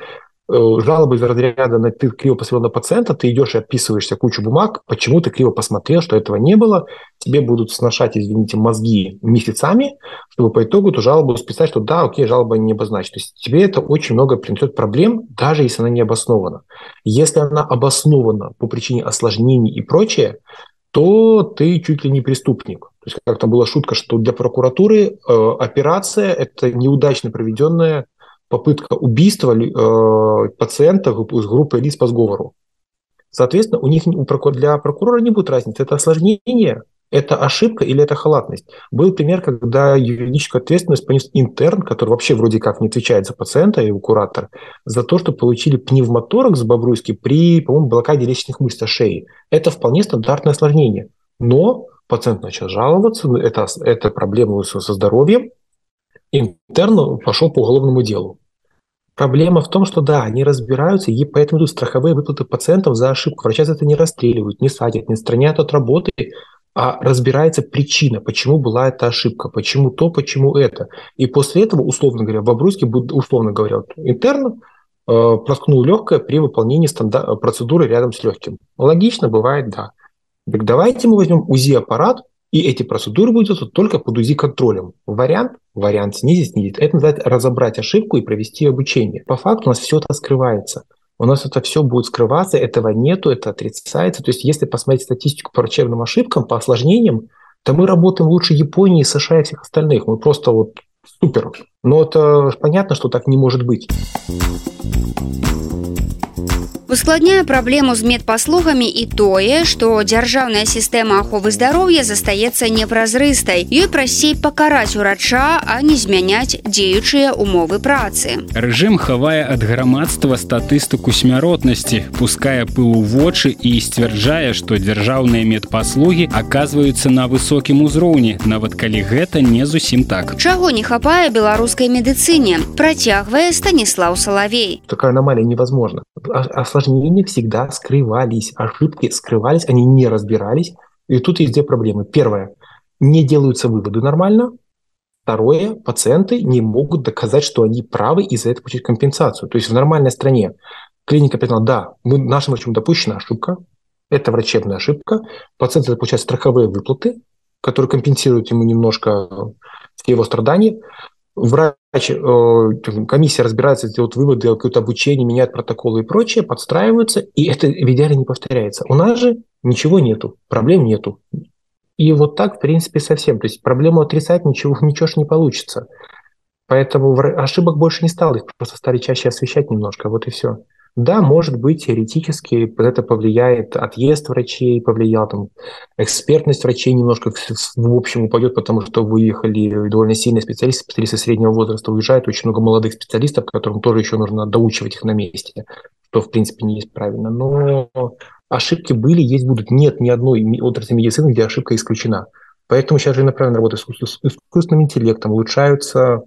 жалобы из разряда на ты криво посмотрел на пациента, ты идешь и описываешься кучу бумаг, почему ты криво посмотрел, что этого не было, тебе будут сношать, извините, мозги месяцами, чтобы по итогу эту жалобу списать, что да, окей, жалоба не обозначена. То есть тебе это очень много принесет проблем, даже если она не обоснована. Если она обоснована по причине осложнений и прочее, то ты чуть ли не преступник. То есть как там была шутка, что для прокуратуры э, операция – это неудачно проведенная попытка убийства э, пациента с группой лиц по сговору. Соответственно, у них для прокурора не будет разницы, это осложнение, это ошибка или это халатность. Был пример, когда юридическую ответственность понес интерн, который вообще вроде как не отвечает за пациента, его куратор, за то, что получили пневмоторакс Бобруйский при, по-моему, блокаде лестничных мышц шеи. Это вполне стандартное осложнение. Но пациент начал жаловаться, это, это проблемы со здоровьем, интерн пошел по уголовному делу. Проблема в том, что да, они разбираются, и поэтому идут страховые выплаты пациентов за ошибку. Врача за это не расстреливают, не садят, не отстраняют от работы, а разбирается причина, почему была эта ошибка, почему то, почему это. И после этого, условно говоря, в Обруске, условно говоря, вот, интерн э, проткнул легкое при выполнении стандар- процедуры рядом с легким. Логично, бывает, да. Так давайте мы возьмем УЗИ-аппарат, и эти процедуры будут только под УЗИ-контролем. Вариант вариант снизить, снизить. Это называется разобрать ошибку и провести обучение. По факту у нас все это скрывается. У нас это все будет скрываться, этого нету, это отрицается. То есть если посмотреть статистику по врачебным ошибкам, по осложнениям, то мы работаем лучше Японии, США и всех остальных. Мы просто вот супер. Но это понятно, что так не может быть. ускладняе праблему з медпаслугамі і тое што дзяржаўная сістэма аховы здароўя застаецца непразрыстай ёй прасцей пакараць урача а не змяняць дзеючыя умовы працы рэжым хавае ад грамадства статыстыку смяротнасці пускае пылу вочы і сцвярджае што дзяржаўныя медпаслугі аказваюцца на высокім узроўні нават калі гэта не зусім так чаго не хапае беларускай медыцыне працягвае станіслав салавей такая аномалия невозможно осложнения всегда скрывались ошибки скрывались они не разбирались. И тут есть две проблемы. Первое. Не делаются выводы нормально. Второе, пациенты не могут доказать, что они правы и за это получить компенсацию. То есть в нормальной стране клиника признала, да, мы, нашим врачам допущена ошибка, это врачебная ошибка, пациенты получают страховые выплаты, которые компенсируют ему немножко его страдания. Врач, э, комиссия разбирается, делает выводы, какое-то обучение, меняет протоколы и прочее, подстраиваются, и это в идеале не повторяется. У нас же ничего нету, проблем нету. И вот так, в принципе, совсем. То есть проблему отрицать ничего, ничего ж не получится. Поэтому ошибок больше не стало, их просто стали чаще освещать немножко, вот и все. Да, может быть, теоретически это повлияет, отъезд врачей повлиял, там, экспертность врачей немножко в, общем упадет, потому что выехали довольно сильные специалисты, специалисты среднего возраста уезжают, очень много молодых специалистов, которым тоже еще нужно доучивать их на месте, что, в принципе, не есть правильно. Но ошибки были, есть, будут. Нет ни одной отрасли медицины, где ошибка исключена. Поэтому сейчас же направлена работа с искусственным интеллектом, улучшаются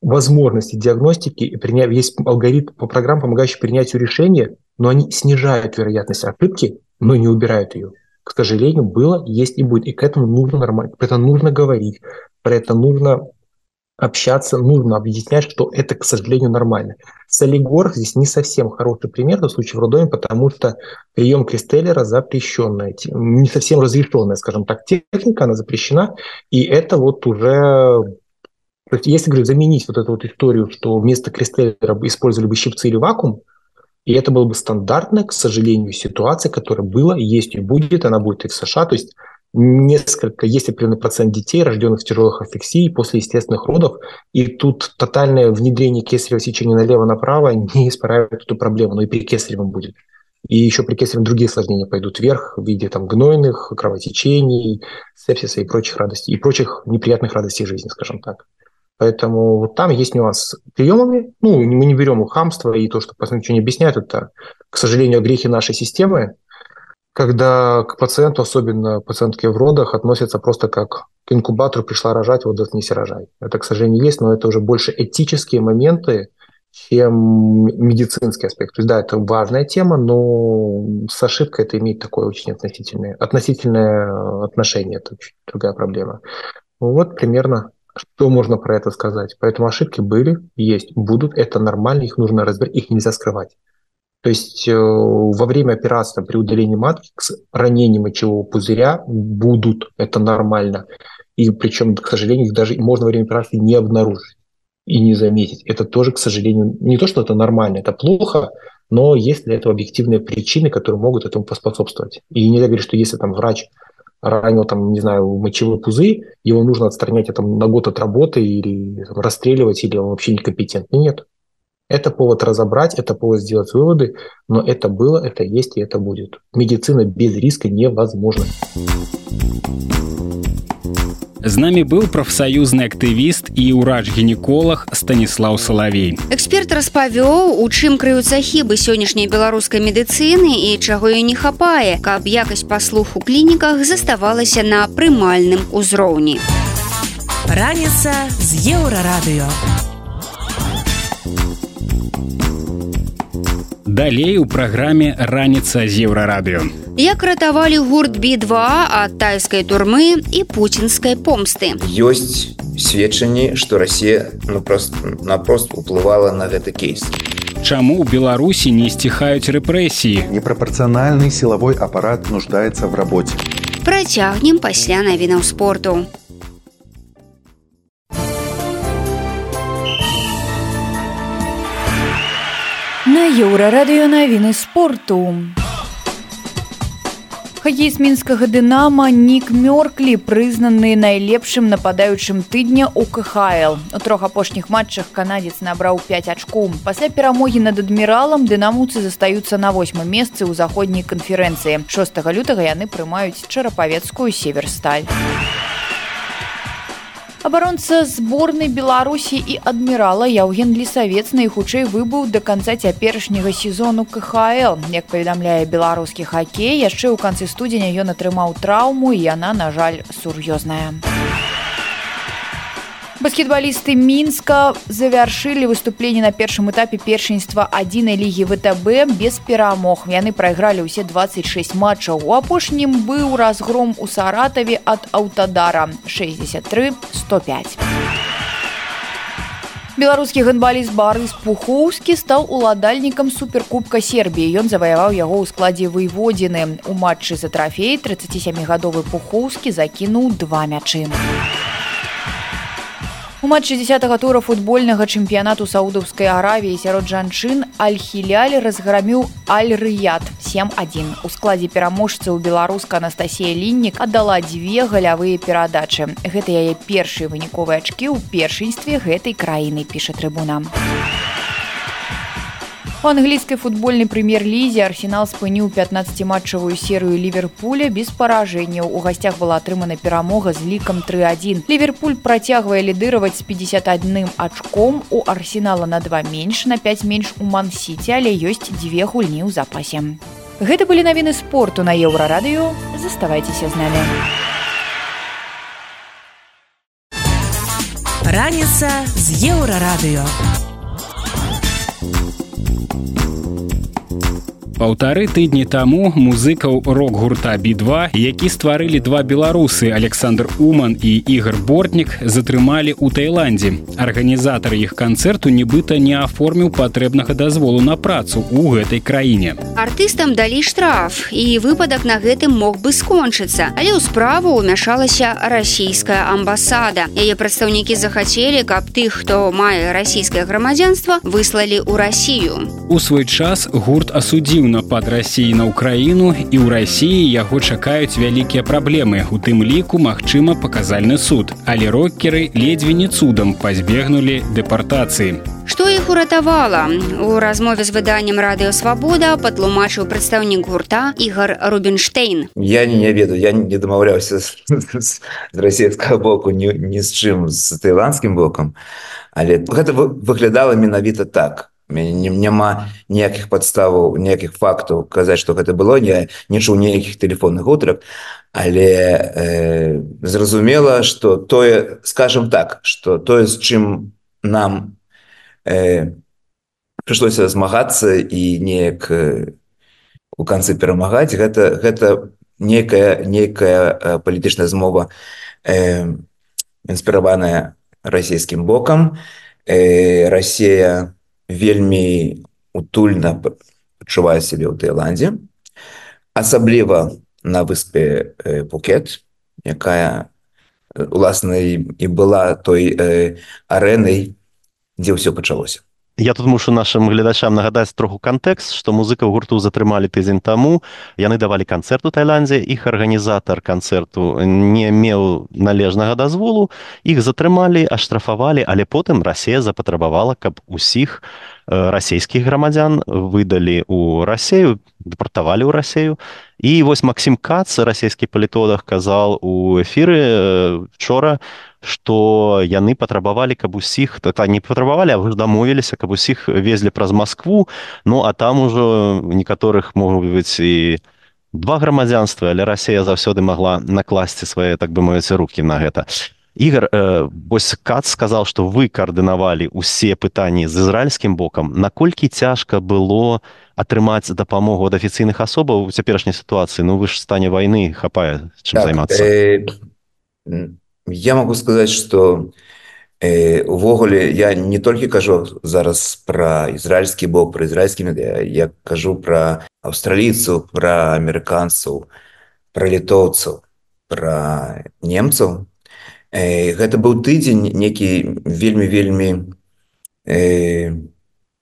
возможности диагностики, и есть алгоритм по программам, помогающий принятию решения, но они снижают вероятность ошибки, но не убирают ее. К сожалению, было, есть и будет. И к этому нужно нормально, про это нужно говорить, про это нужно общаться, нужно объяснять, что это, к сожалению, нормально. Солигор здесь не совсем хороший пример в случае в роддоме, потому что прием кристеллера запрещенная, не совсем разрешенная, скажем так, техника, она запрещена, и это вот уже то есть, если, говорю, заменить вот эту вот историю, что вместо кристаллера использовали бы щипцы или вакуум, и это была бы стандартная, к сожалению, ситуация, которая была, есть и будет, она будет и в США. То есть несколько, есть определенный процент детей, рожденных в тяжелых аффексий после естественных родов, и тут тотальное внедрение кесарево сечения налево-направо не исправит эту проблему, но и при кесаревом будет. И еще при кесаревом другие осложнения пойдут вверх в виде там гнойных, кровотечений, сепсиса и прочих радостей, и прочих неприятных радостей жизни, скажем так. Поэтому вот там есть нюанс с приемами. Ну, мы не берем хамство и то, что пациент ничего не объясняет. Это, к сожалению, грехи нашей системы, когда к пациенту, особенно пациентке в родах, относятся просто как к инкубатору пришла рожать, вот заткнись рожай. Это, к сожалению, есть, но это уже больше этические моменты, чем медицинский аспект. То есть, да, это важная тема, но с ошибкой это имеет такое очень относительное, относительное отношение. Это очень другая проблема. Вот примерно что можно про это сказать? Поэтому ошибки были, есть, будут, это нормально, их нужно разбирать, их нельзя скрывать. То есть э, во время операции при удалении матки с ранением мочевого пузыря будут, это нормально. И причем, к сожалению, их даже можно во время операции не обнаружить и не заметить. Это тоже, к сожалению, не то, что это нормально, это плохо, но есть для этого объективные причины, которые могут этому поспособствовать. И нельзя говорить, что если там врач ранил там, не знаю, мочевой пузырь, его нужно отстранять там, на год от работы или там, расстреливать, или он вообще некомпетентный. Нет. Это повод разобрать, это повод сделать выводы, но это было, это есть и это будет. Медицина без риска невозможна. З намі быў прафсаюзны актывіст і ўрач-гінеколог станіслаў салавей. Эксперт распавёў, у чым крыюцца хібы сённяшняй беларускай медыцыны і чаго ёй не хапае, каб якасць паслуг у клініках заставалася на прымальным узроўні. Раніца з еўрарадыё. Далей у праграме раніца з еўрарадыё. Як ратавалі гурт B2 ад тайскай турмы і пуцінскай помсты. Ёсць сведчанні, што Расія ну, прост, напрост уплывала на гэты кейс. Чаму ў Беларусі не сціхаюць рэпрэсіі? Непропорциональный силовой аппарат нуждается в работе. Працягнем пасля навінаў спорту. Еўрарадыё навіны спорту. Хакеіст мінскага дынама Нік Мёрклі прызнаны найлепшым нападаючым тыдня ў КХЛ. У трох апошніх матчах канадзец набраў 5 ачкоў. Пасля перамогі над адміралам дынамуцы застаюцца на восьмым месцы ў заходняй канферэнцыі. 6 лютага яны прымаюць чарапавецкую северсталь. Абаронца зборнай Беларусі і адмірала Яўген Лісавец найхутчэй выбыў да канца цяперашняга сезону КХЛ. Як паведамляе беларускі хакей, яшчэ ў канцы студзеня ён атрымаў траўму і яна, на жаль, сур'ёзная. Баскетбалісты мінска завяршылі выступленне на першым этапе першынства адзінай лігі ВТБ без перамог. Яны прайгралі ўсе 26 матчаў. У апошнім быў разгром у саратаве ад аўтадара 63 105. Беларускі гандбаліст Барыс Пухоўскі стаў уладальнікам суперкубка Сербіі. Ён заваяваў яго ў складзе выводзіны. У матчы за трафей 37гадовы Пухоўскі закінуў два мячы. У матчы 10 тура футбольнага чэмпіянату саудаўскай аравіі сярод жанчын альхіляль разграміў аль-рыят 71 у складзе пераможцаў беларуска Анастасія ліннік аддала дзве галявыя перадачы гэта яе першыя выніковыя ачкі ў першынстве гэтай краіны піша трыбуна У англійскай футбольнай прэм'ер-лізе арсенал спыніў 15-матчавую серыю ліверпуля без паражэнняў. У гасцях была атрымана перамога з лікам 3-1. Ліверпуль працягвае лідыраваць з 51 ачком у арсенала на два менш на 5 менш у мансіці, але ёсць дзве гульні ў запасе. Гэта былі навіны спорту на еўрарадыё. Заставайцеся з намі. Раніца з еўрарадыё. паўтары тыдні таму музыкаў рок-гурта b2 які стварылі два беларусы александр уман і ігор бортнік затрымалі ў таиландзе арганізатар іх канцэрту нібыта не аформіў патрэбнага дазволу на працу ў гэтай краіне артыстам далі штраф і выпадак на гэтым мог бы скончыцца але ў справу ўмяшалася расійская амбасада яе прадстаўнікі захацелі каб тых хто мае расійскае грамадзянства выслалі ў рассію у свой час гурт асудзіў напад рассіі на ўкраіну і ў рассіі яго чакаюць вялікія праблемы у тым ліку магчыма паказальны суд. Але рокеры ледзьве не цудам пазбегнулі дэпартацыі. Што іх уратавала? У размове з выданнем радыёвабода патлумачыў прадстаўнік гурта ігар рубинштейн я не, не ведаю я не дамаўляўся з, з, расійскага боку ні, ні з чым з таиландскім бокам. Але гэта выглядала менавіта так няма ніякіх падставаў ніякіх фактаў казаць што гэта было. Не не чуў ніякіх тэлефонных гутарак. Але э, зразумела что тое скажем так что тое з чым нам э, прыйшлося змагацца і неяк у канцы перамагаць гэта гэта некая нейкая палітычная змова э, інспіраваная расійскім бокам. Э, Росія у вельмі утульна пачувае сябе ў Таіландзе асабліва на выспе пукет якая уласна і была той э, арэнай дзе ўсё пачалося Я тут мушу нашим гледачам нагадаць троху кантэкст што музыкаў гурту затрымалі тыдзень таму яны давалі канцэрт у Тайландзе іх арганізатар канцэрту не меў належнага дазволу. Іх затрымалі аштрафавалі але потым Расія запатрабавала каб усіх расійскіх грамадзян выдалі у рассею дэпартавалі ў рассею і вось Масім кац расійскі палітодах казал у эфіры учора што яны патрабавалі каб усіх то не патрабавалі а вы дамовіліся каб усіх везлі праз Маскву. Ну а там ужо некаторых могуць быць і два грамадзянства але Расія заўсёды магла накласці свае так бы маюць руки на гэта. Ігор вось кац сказал што вы каардынавалі усе пытанні з ізраільскім бокам. Наколькі цяжка было атрымаць дапамогу ад афіцыйных асобаў у цяперашняй сітуацыі? Ну вы ж стане вайны хапае чым так, займацца. э, я могу сказаць что э, увогуле я не толькі кажу зараз про ізраильскі бок про ізраильскі медыа я кажу про аўстралійцаў про амерыканцаў про літоўцаў про немцаў э, гэта быў тыдзень некі вельмі вельмі э,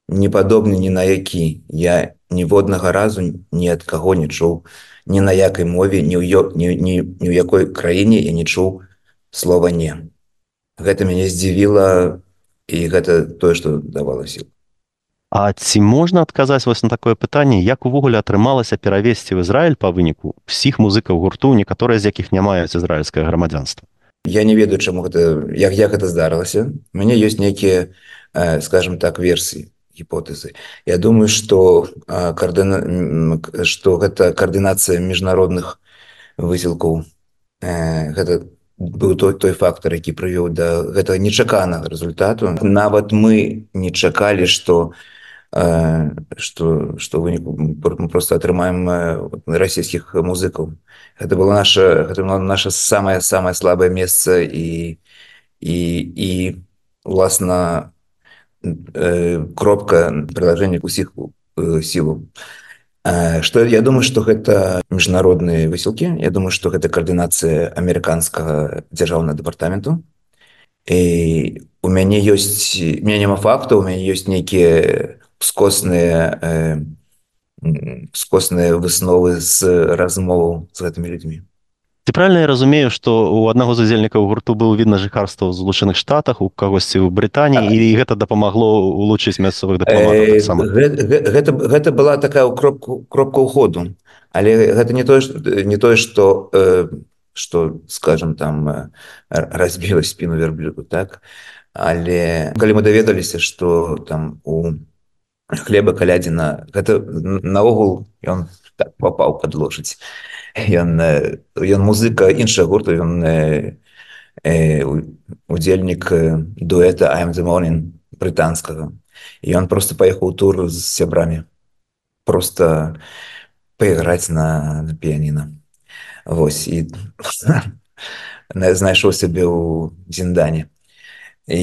не падобны ні на які я ніводнага разу ні ад каго не чуў ні на якай мове ні ў ні, ні, ні ў якой краіне я не чуў слова не гэта мяне здзівіла і гэта тое што давала сіл. А ці можна адказаць вось на такое пытанне як увогуле атрымалася перавесці ў Ізраиль па выніку всіх музыкаў гурту некаторыя з якіх не маюць ізраильскае грамадзянства? Я не ведаю чаму гэта як як гэта здарылася. Мяне ёсць нейкія э, скажем так версіі гіпотэзы. Я думаю что кардына что гэта каардынацыя міжнародных высілкаў э, гэта быў той той фактор які прывёў да гэтага нечаканага результату нават мы не чакалі что что что выніку мы просто атрымаем расійскіх музыкаў. Гэта было наша гэта было наше самое самое слабое месца і і і уласна кропка приложения усіх сілу что я думаю что гэта міжнародныя высілкі Я думаю что гэта каардынацыя амерыканскага дзяржаўнага дэпартаменту і у мяне ёсць меня няма факту у мяне ёсць нейкія скосныя э, скосныя высновы з размоваў з гэтымі людзьмі Ці правильно я разумею что у аднаго з удзельнікаў гурту был видно жыхарства ў злучаных штатах у кагосьці ў Брытаніі і гэта дапамагло улучшыць мясцовых э, гэта, гэта, гэта была такая кропку кропка ўходу. Але гэта не тое не тое что э, что скажем там э, разбіла спину верблюду так? Але калі мы даведаліся что там у хлеба калядзіна гэта наогул ён так попаў под лошадь ён ён музыка іншага гурта ён э, э, удзельнік дуэта morning брытанскага. І ён просто паехаў тур з сябрамі. Просто пайграць на, на піяніна. Вось і знайшоў сябе ў зіндане і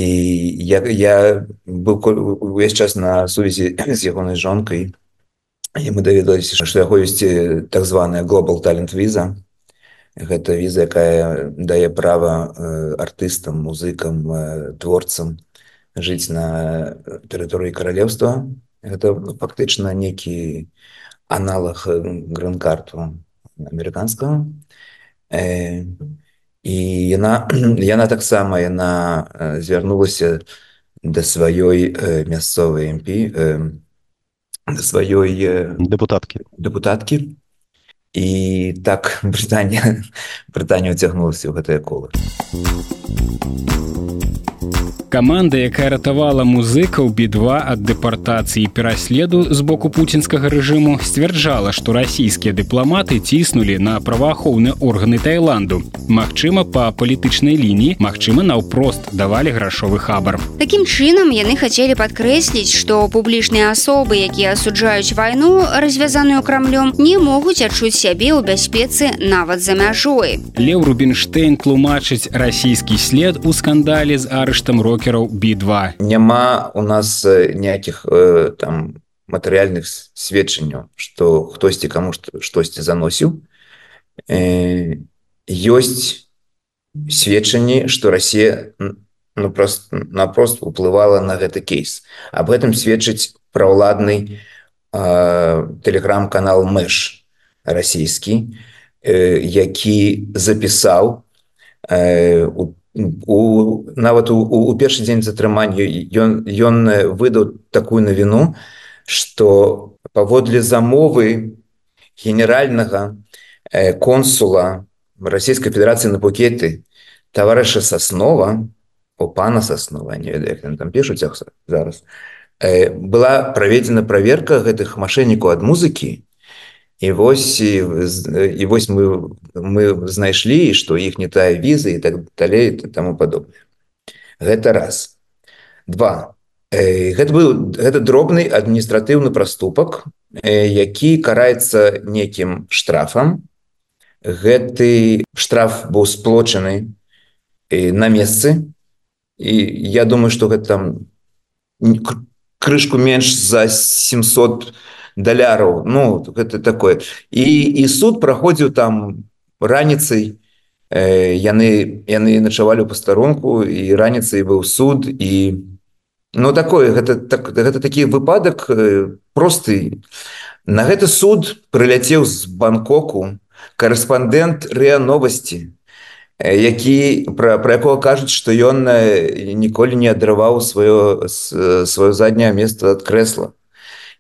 я, я быў увесь час на сувязі з ягонай жонкай і мы даведаліся што яго ёсць так званая глобал талент віза гэта віза якая дае права артыстам музыкам творцам жыць на тэрыторыі каралеўства гэта фактычна некі аналаг гран-карту амерыканскага і яна яна таксама яна звярнулася да сваёй мясцовай мп сваёй дэпутаткі дэпутаткі і так брытанне брытанне уцягнулася ў гэтае кола Каманда, якая ратавала музыкаў бі-2 ад дэпартацыі пераследу з боку пуцінскага рэжыму, сцвярджала, што расійскія дыпламаты ціснулі на праваахоўныя органы Таіланду. Магчыма, па палітычнай лініі, магчыма, наўпрост давалі грашовы хабар. Такім чынам яны хацелі падкрэсліць, што публічныя асобы, якія асуджаюць вайну, развязаную крамлём, не могуць адчуць сябе ў бяспецы нават за мяжой. Леў Рубінштейн тлумачыць расійскі след у скандале з арыштам рок рокераў b2 няма у нас ніякіх э, там матэрыяльных сведчанняў что хтосьці каму штосьці заносіў. Э, ёсць сведчанні что Россия ну просто напрост уплывала на гэты кейс. Об этом сведчыць праўладны э, телеграм-канал мэш расійскі э, які запісаў э, у у нават у, у першы дзень затрымання ён ён выдаў такую навіну что паводле замовы генеральнага консула расійскай федерацыі на букеты таварыша соснова у пана соснова не ведаю там пишуць зараз была праведзена проверка гэтых мошеннікаў ад музыкі і вось і, вось мы мы знайшлі што іх не тая віза і так далей таму падобна гэта раз. Два. Гэта быў гэта дробны адміністратыўны праступак які караецца некім штрафам. Гэты штраф быў сплочаны на месцы. І я думаю что гэта там крышку менш за 700 даляраў ну гэта такое. І і суд праходзіў там раніцай э, яны яны начавалі ў пастарунку і раніцай быў суд і Ну такое гэта так гэта такі выпадак просты на гэты суд прыляцеў з бангкоку корэспондент рэа новости які пра, пра якого кажуць што ён ніколі не адрываў сваё сваё задняе место ад крэсла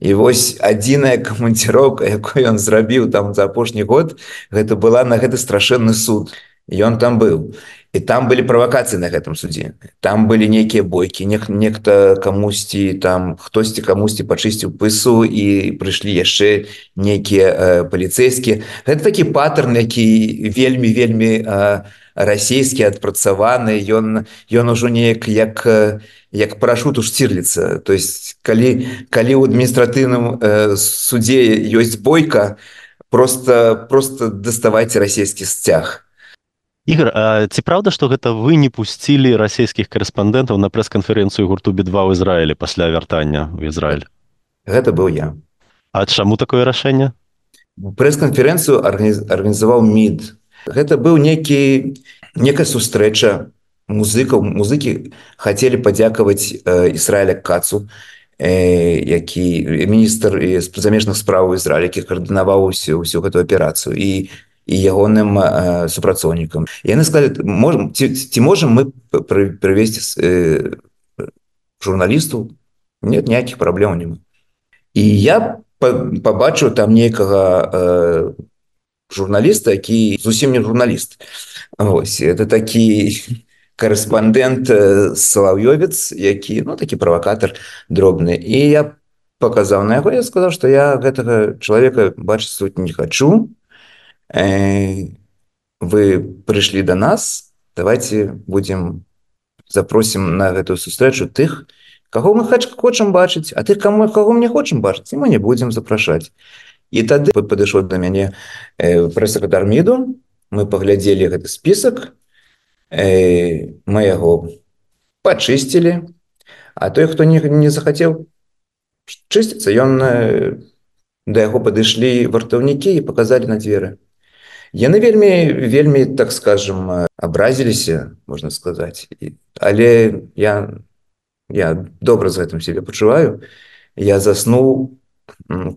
і вось адзіная камандзіроўка якую ён зрабіў там за апошні год гэта была на гэты страшэнны суд. Ён там быў. І там былі правакацыі на гэтым судзе. Там былі нейкія бойкі не нехта камусьці там хтосьці камусьці пачысціў пысу і прыйшлі яшчэ нейкія э, паліцэйскія. Гэта такі паттерн які вельмі вельмі э, расійскі адпрацаваны ён ён ужо неяк як як парашут у шцірліца то есть калі калі ў адміністратыўным э, судзе ёсць бойка просто просто даставайце расійскі сцяг Ігор ці праўда што гэта вы не пусцілі расійскіх корэспандэнтаў на прэс-канферэнцыю гурту бі2 ў Ізраілі пасля вяртання ў Ізраіль гэта быў я. А чаму такое рашэнне? Прэс-канферэнцыю арганізаваў мід гэта быў некі некая сустрэча музыкаў музыкі хацелі падзякаваць Ісраіля кацу які міністр замежных справаў Ізраіля які каардынаваў усю ўсю гэту аперацыю і і ягоным э, супрацоўнікам. Яны сказали можем ці, ці можем мы прывесці э, журналісту? Нет ніякіх праблем няма і я побачыў там нейкага э, журналіста які зусім не журналіст. Ось это такі корэспондент салаўёвец які ну такі правакатор дробны і я показаў на яго я сказаў что я гэтага чалавека бачыць тут не хочу вы прыйшлі до нас давайте будем запросім на гэтую сустрэчу тых каго мы хач хочам бачыць а ты кому каго мне хочам бачыць мы не будем запрашаць і тады падышоў да мяне прэс-сакратар міду мы паглядзелі гэты список. Мы яго пачысцілі а той хто не не захацеў чысціцца ён да яго падышлі вартаўнікі і показалі на дзверы яны вельмі вельмі так скажем абразіліся можна сказаць але я я добра з гэтым себе пачуваю я заснуў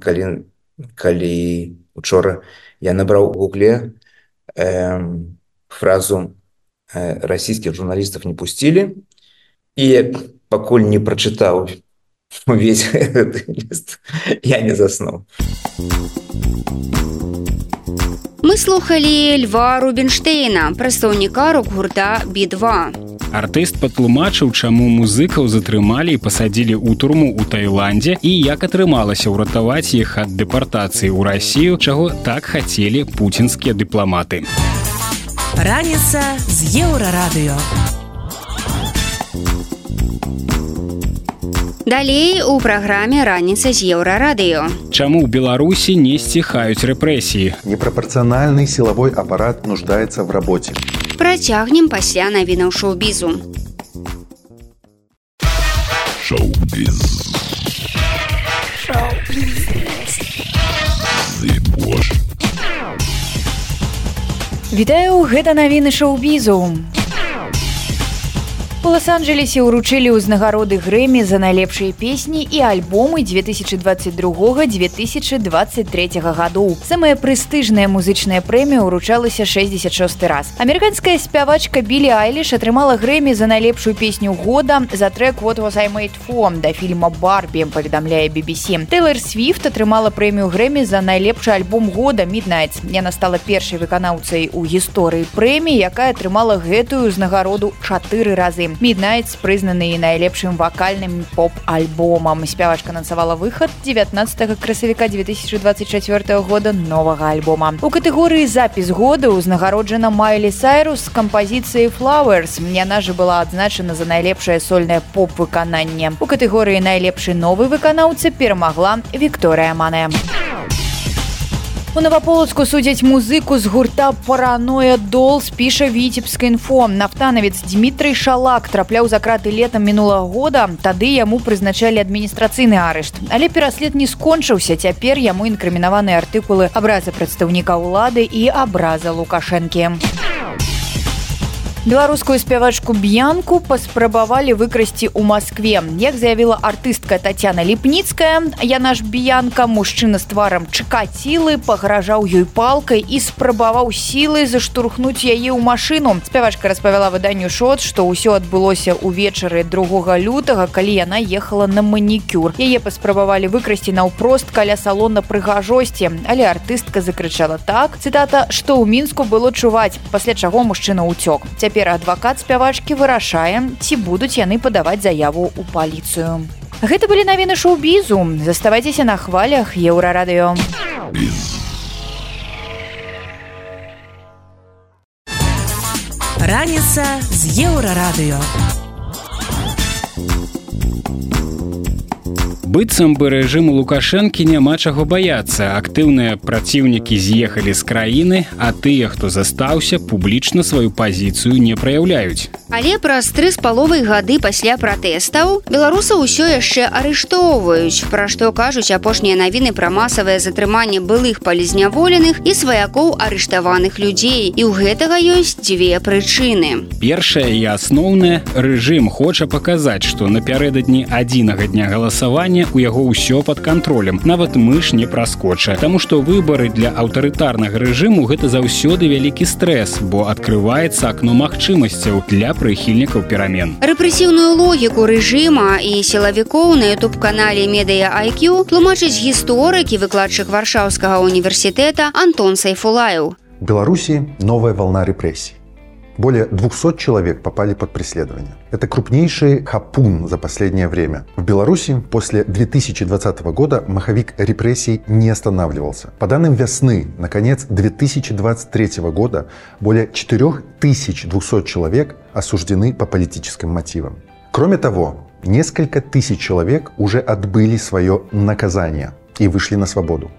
калі калі учора я набраў гугле э, фразу э, расійскіх журналістаў не пусцілі і пакуль не прачытаў увесь я не заснуў Мы слухали льва рубинштейна прадстаўніка рок-гурта b2 артыст патлумачыў чаму музыкаў затрымалі і пасадзілі ў турму ў таіландзе і як атрымалася ўратаваць іх ад дэпартацыі ў рассію чаго так хацелі пуцінскія дыпламаты раніца з еўрарадыё Далей у праграме раніца з еўрарадыё. Чаму ў Беларусі не сціхаюць рэпрэсіі? Непропорциональный силовой аппарат нуждается в работе. Працягнем пасля навінаў шоу-бізу. Шоу-біз. Вітаю, гэта навіны шоу-бізу. У лос-анджелесе ўручылі ўзнагароды грэмі за найлепшыя песні і альбомы 2022-2023 гадоў. Самая прэстыжная музычная прэмія ўручалася 66 раз. Амерыканская спявачка Білі Айліш атрымала грэмі за найлепшую песню года за трек «What was I made for» да фільма «Барбі», паведамляе BBC. Тейлор Свифт атрымала прэмію грэмі за найлепшы альбом года «Midnight». Яна стала першай выканаўцай у гісторыі прэміі, якая атрымала гэтую ўзнагароду чатыры разы. Midnight прызнаны найлепшым вакальным поп-альбомам. Спявачка анансавала выхад 19 красавіка 2024 года новага альбома. У катэгорыі запіс года ўзнагароджана Майлі Сайрус з кампазіцыяй Flowers. Яна же была адзначана за найлепшае сольнае поп-выкананне. У катэгорыі найлепшы новы выканаўца перамагла Вікторыя Мане. У наваполацку судзяць музыку з гурта параноя дол спіша віцебска інфо нафтанавец Дмітрый шалак трапляў за краты летам мінулага года. Тады яму прызначалі адміністрацыйны арышт. Але пераслед не скончыўся. Цяпер яму інкрымінаваныя артыкулы абраза прадстаўніка ўлады і абраза лукашэнкі беларускую спявачку б'янку паспрабавалі выкрасці ў Маскве як заявіла артыстка Татяна ліпніцкая яна ж б'янка мужчына з тварам чакацілы пагражаў ёй палкай і спрабаваў сілай заштурхнуць яе ў машыну спявачка распавяла выданню шот што ўсё адбылося ўвечары другога лютага калі яна ехала на манікюр яе паспрабавалі выкрасці наўпрост каля салона прыгажосці але артыстка закрычала так цытата што ў мінску было чуваць пасля чаго мужчына ўцёк цяпер цяпер адвакат спявачкі вырашае ці будуць яны падаваць заяву ў паліцыю. Гэта былі навіны шоу-бізу. Заставайцеся на хвалях еўрарадыё. Раніца з еўрарадыё быццам бы рэжыму лукашэнкі няма чаго баяцца. Актыўныя праціўнікі з'ехалі з краіны а тыя хто застаўся публічна сваю пазіцыю не праяўляюць. Але праз тры з паловай гады пасля пратэстаў беларуса ўсё яшчэ арыштоўваюць пра што кажуць апошнія навіны пра масавае затрыманне былых палізняволеных і сваякоў арыштаваных людзей. І ў гэтага ёсць дзве прычыны. Першае і асноўнае рэжым хоча паказаць што напярэдадні адзінага дня галасавання у яго ўсё под контролем нават мыш не праскоча Таму што выбары для аўтарытарнага рэжыму гэта заўсёды вялікі стрэс бо открывваецца акно магчымасцяў для прыхільнікаў перамен рэпрэсіўную логіку рэжыма і сілавікоў на youtube канале медыя IQ тлумачыць гісторыкі выкладчык варшаўскага універсітэта Антон сайфулаю Беларуси новая волна репрессий более 200 человек попали под преследование. Это крупнейший хапун за последнее время. В Беларуси после 2020 года маховик репрессий не останавливался. По данным весны, на конец 2023 года более 4200 человек осуждены по политическим мотивам. Кроме того, несколько тысяч человек уже отбыли свое наказание и вышли на свободу.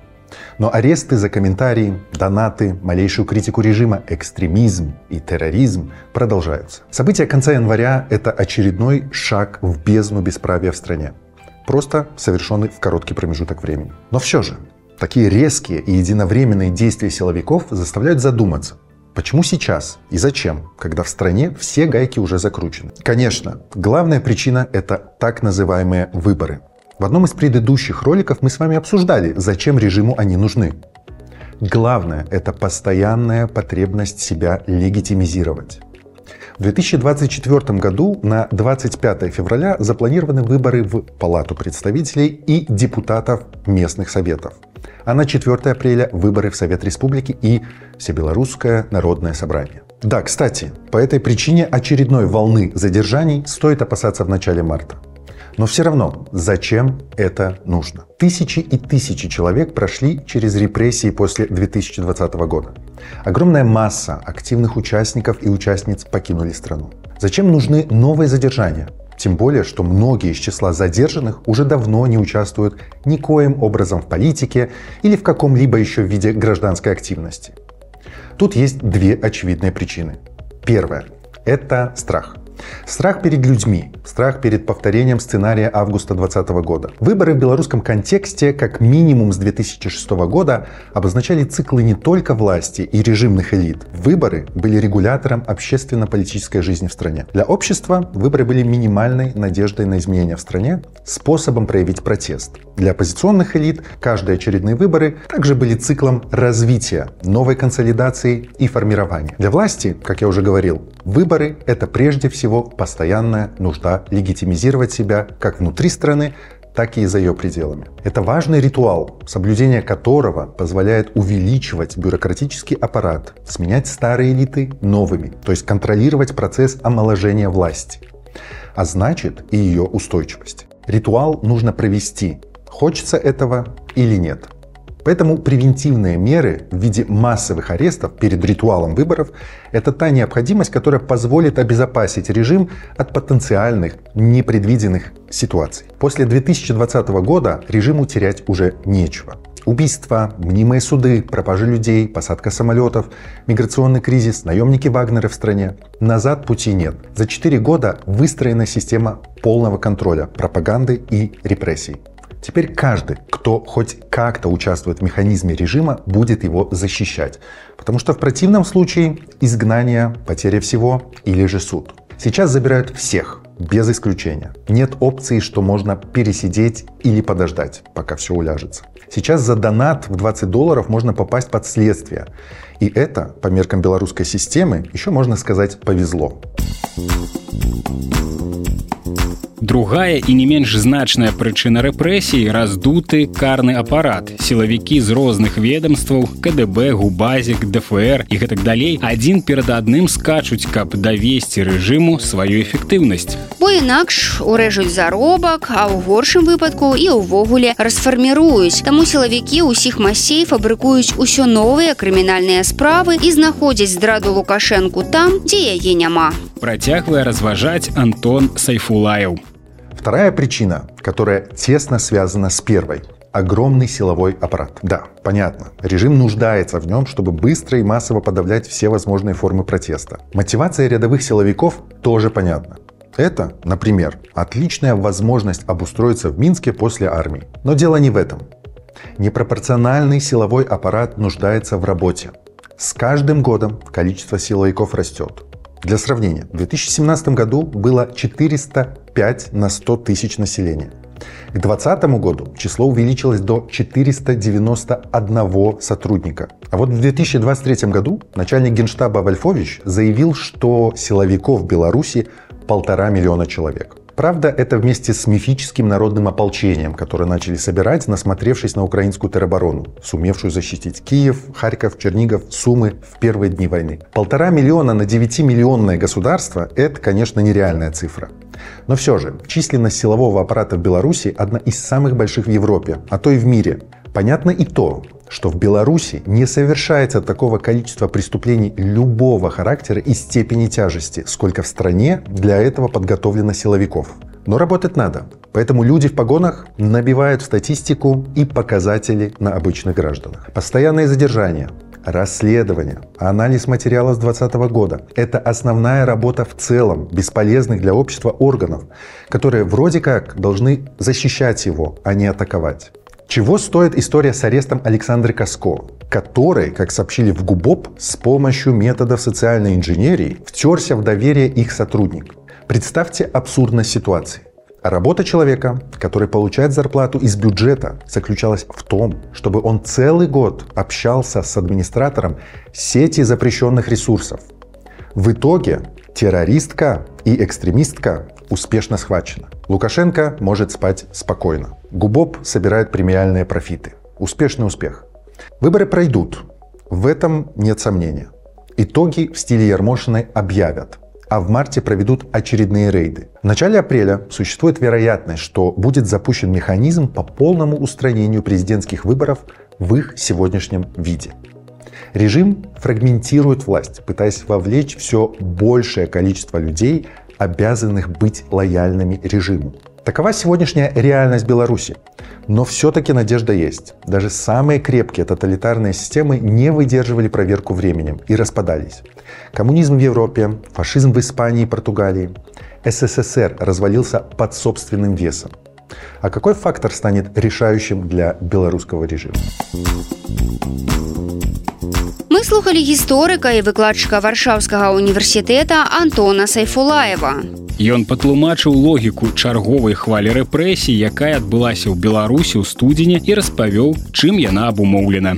Но аресты за комментарии, донаты, малейшую критику режима, экстремизм и терроризм продолжаются. События конца января – это очередной шаг в бездну бесправия в стране. Просто совершенный в короткий промежуток времени. Но все же, такие резкие и единовременные действия силовиков заставляют задуматься, Почему сейчас и зачем, когда в стране все гайки уже закручены? Конечно, главная причина – это так называемые выборы. В одном из предыдущих роликов мы с вами обсуждали, зачем режиму они нужны. Главное – это постоянная потребность себя легитимизировать. В 2024 году на 25 февраля запланированы выборы в Палату представителей и депутатов местных советов. А на 4 апреля выборы в Совет Республики и Всебелорусское народное собрание. Да, кстати, по этой причине очередной волны задержаний стоит опасаться в начале марта. Но все равно, зачем это нужно? Тысячи и тысячи человек прошли через репрессии после 2020 года. Огромная масса активных участников и участниц покинули страну. Зачем нужны новые задержания? Тем более, что многие из числа задержанных уже давно не участвуют никоим образом в политике или в каком-либо еще виде гражданской активности. Тут есть две очевидные причины. Первое – это страх – Страх перед людьми, страх перед повторением сценария августа 2020 года. Выборы в белорусском контексте, как минимум с 2006 года, обозначали циклы не только власти и режимных элит. Выборы были регулятором общественно-политической жизни в стране. Для общества выборы были минимальной надеждой на изменения в стране, способом проявить протест. Для оппозиционных элит каждые очередные выборы также были циклом развития, новой консолидации и формирования. Для власти, как я уже говорил, выборы — это прежде всего всего постоянная нужда легитимизировать себя как внутри страны, так и за ее пределами. Это важный ритуал, соблюдение которого позволяет увеличивать бюрократический аппарат, сменять старые элиты новыми, то есть контролировать процесс омоложения власти, а значит и ее устойчивость. Ритуал нужно провести, хочется этого или нет – Поэтому превентивные меры в виде массовых арестов перед ритуалом выборов – это та необходимость, которая позволит обезопасить режим от потенциальных, непредвиденных ситуаций. После 2020 года режиму терять уже нечего. Убийства, мнимые суды, пропажи людей, посадка самолетов, миграционный кризис, наемники Вагнера в стране. Назад пути нет. За 4 года выстроена система полного контроля, пропаганды и репрессий. Теперь каждый, кто хоть как-то участвует в механизме режима, будет его защищать. Потому что в противном случае изгнание, потеря всего или же суд. Сейчас забирают всех, без исключения. Нет опции, что можно пересидеть или подождать, пока все уляжется. Сейчас за донат в 20 долларов можно попасть под следствие. И это, по меркам белорусской системы, еще можно сказать повезло. Другая і не менш значная прычына рэпрэсій раздуты карны апарат. Сілавікі з розных ведомстваў, КДБ, губазік, ДФР і гэтак далей адзін перад адным скачуць, каб давесці рэжыму сваю эфектыўнасць. Бо інакш урэжуць заробак, а ў горшым выпадку і ўвогуле расфарміруюць. Таму сілавікі ўсіх масей фабрыкуюць усё новыя крымінальныя справы і знаходзяць здраду лукашэнку там, дзе яе няма. Працягвае разважаць Антон Сайфулаев. Вторая причина, которая тесно связана с первой – огромный силовой аппарат. Да, понятно, режим нуждается в нем, чтобы быстро и массово подавлять все возможные формы протеста. Мотивация рядовых силовиков тоже понятна. Это, например, отличная возможность обустроиться в Минске после армии. Но дело не в этом. Непропорциональный силовой аппарат нуждается в работе. С каждым годом количество силовиков растет. Для сравнения, в 2017 году было 405 на 100 тысяч населения. К 2020 году число увеличилось до 491 сотрудника. А вот в 2023 году начальник генштаба Вольфович заявил, что силовиков в Беларуси полтора миллиона человек. Правда, это вместе с мифическим народным ополчением, которое начали собирать, насмотревшись на украинскую тероборону, сумевшую защитить Киев, Харьков, Чернигов, Сумы в первые дни войны. Полтора миллиона на 9-миллионное государство – это, конечно, нереальная цифра. Но все же, численность силового аппарата в Беларуси одна из самых больших в Европе, а то и в мире. Понятно и то, что в Беларуси не совершается такого количества преступлений любого характера и степени тяжести, сколько в стране для этого подготовлено силовиков. Но работать надо. Поэтому люди в погонах набивают статистику и показатели на обычных гражданах. Постоянное задержание, расследование, анализ материала с 2020 года – это основная работа в целом бесполезных для общества органов, которые вроде как должны защищать его, а не атаковать. Чего стоит история с арестом Александры Каско, который, как сообщили в ГУБОП, с помощью методов социальной инженерии втерся в доверие их сотрудник. Представьте абсурдность ситуации. Работа человека, который получает зарплату из бюджета, заключалась в том, чтобы он целый год общался с администратором сети запрещенных ресурсов. В итоге террористка и экстремистка успешно схвачена. Лукашенко может спать спокойно. Губоп собирает премиальные профиты. Успешный успех. Выборы пройдут. В этом нет сомнения. Итоги в стиле Ермошиной объявят. А в марте проведут очередные рейды. В начале апреля существует вероятность, что будет запущен механизм по полному устранению президентских выборов в их сегодняшнем виде. Режим фрагментирует власть, пытаясь вовлечь все большее количество людей обязанных быть лояльными режиму. Такова сегодняшняя реальность Беларуси. Но все-таки надежда есть. Даже самые крепкие тоталитарные системы не выдерживали проверку временем и распадались. Коммунизм в Европе, фашизм в Испании и Португалии. СССР развалился под собственным весом. А какой фактор станет решающим для белорусского режима? Мы слухали гісторыка і выкладчыка варшаўскага універсітэта Антона Сайфулаева. Ён патлумачыў логіку чарговай хвалі рэпрэсій, якая адбылася ў Беларусі ў студзені і распавёў, чым яна абумоўлена.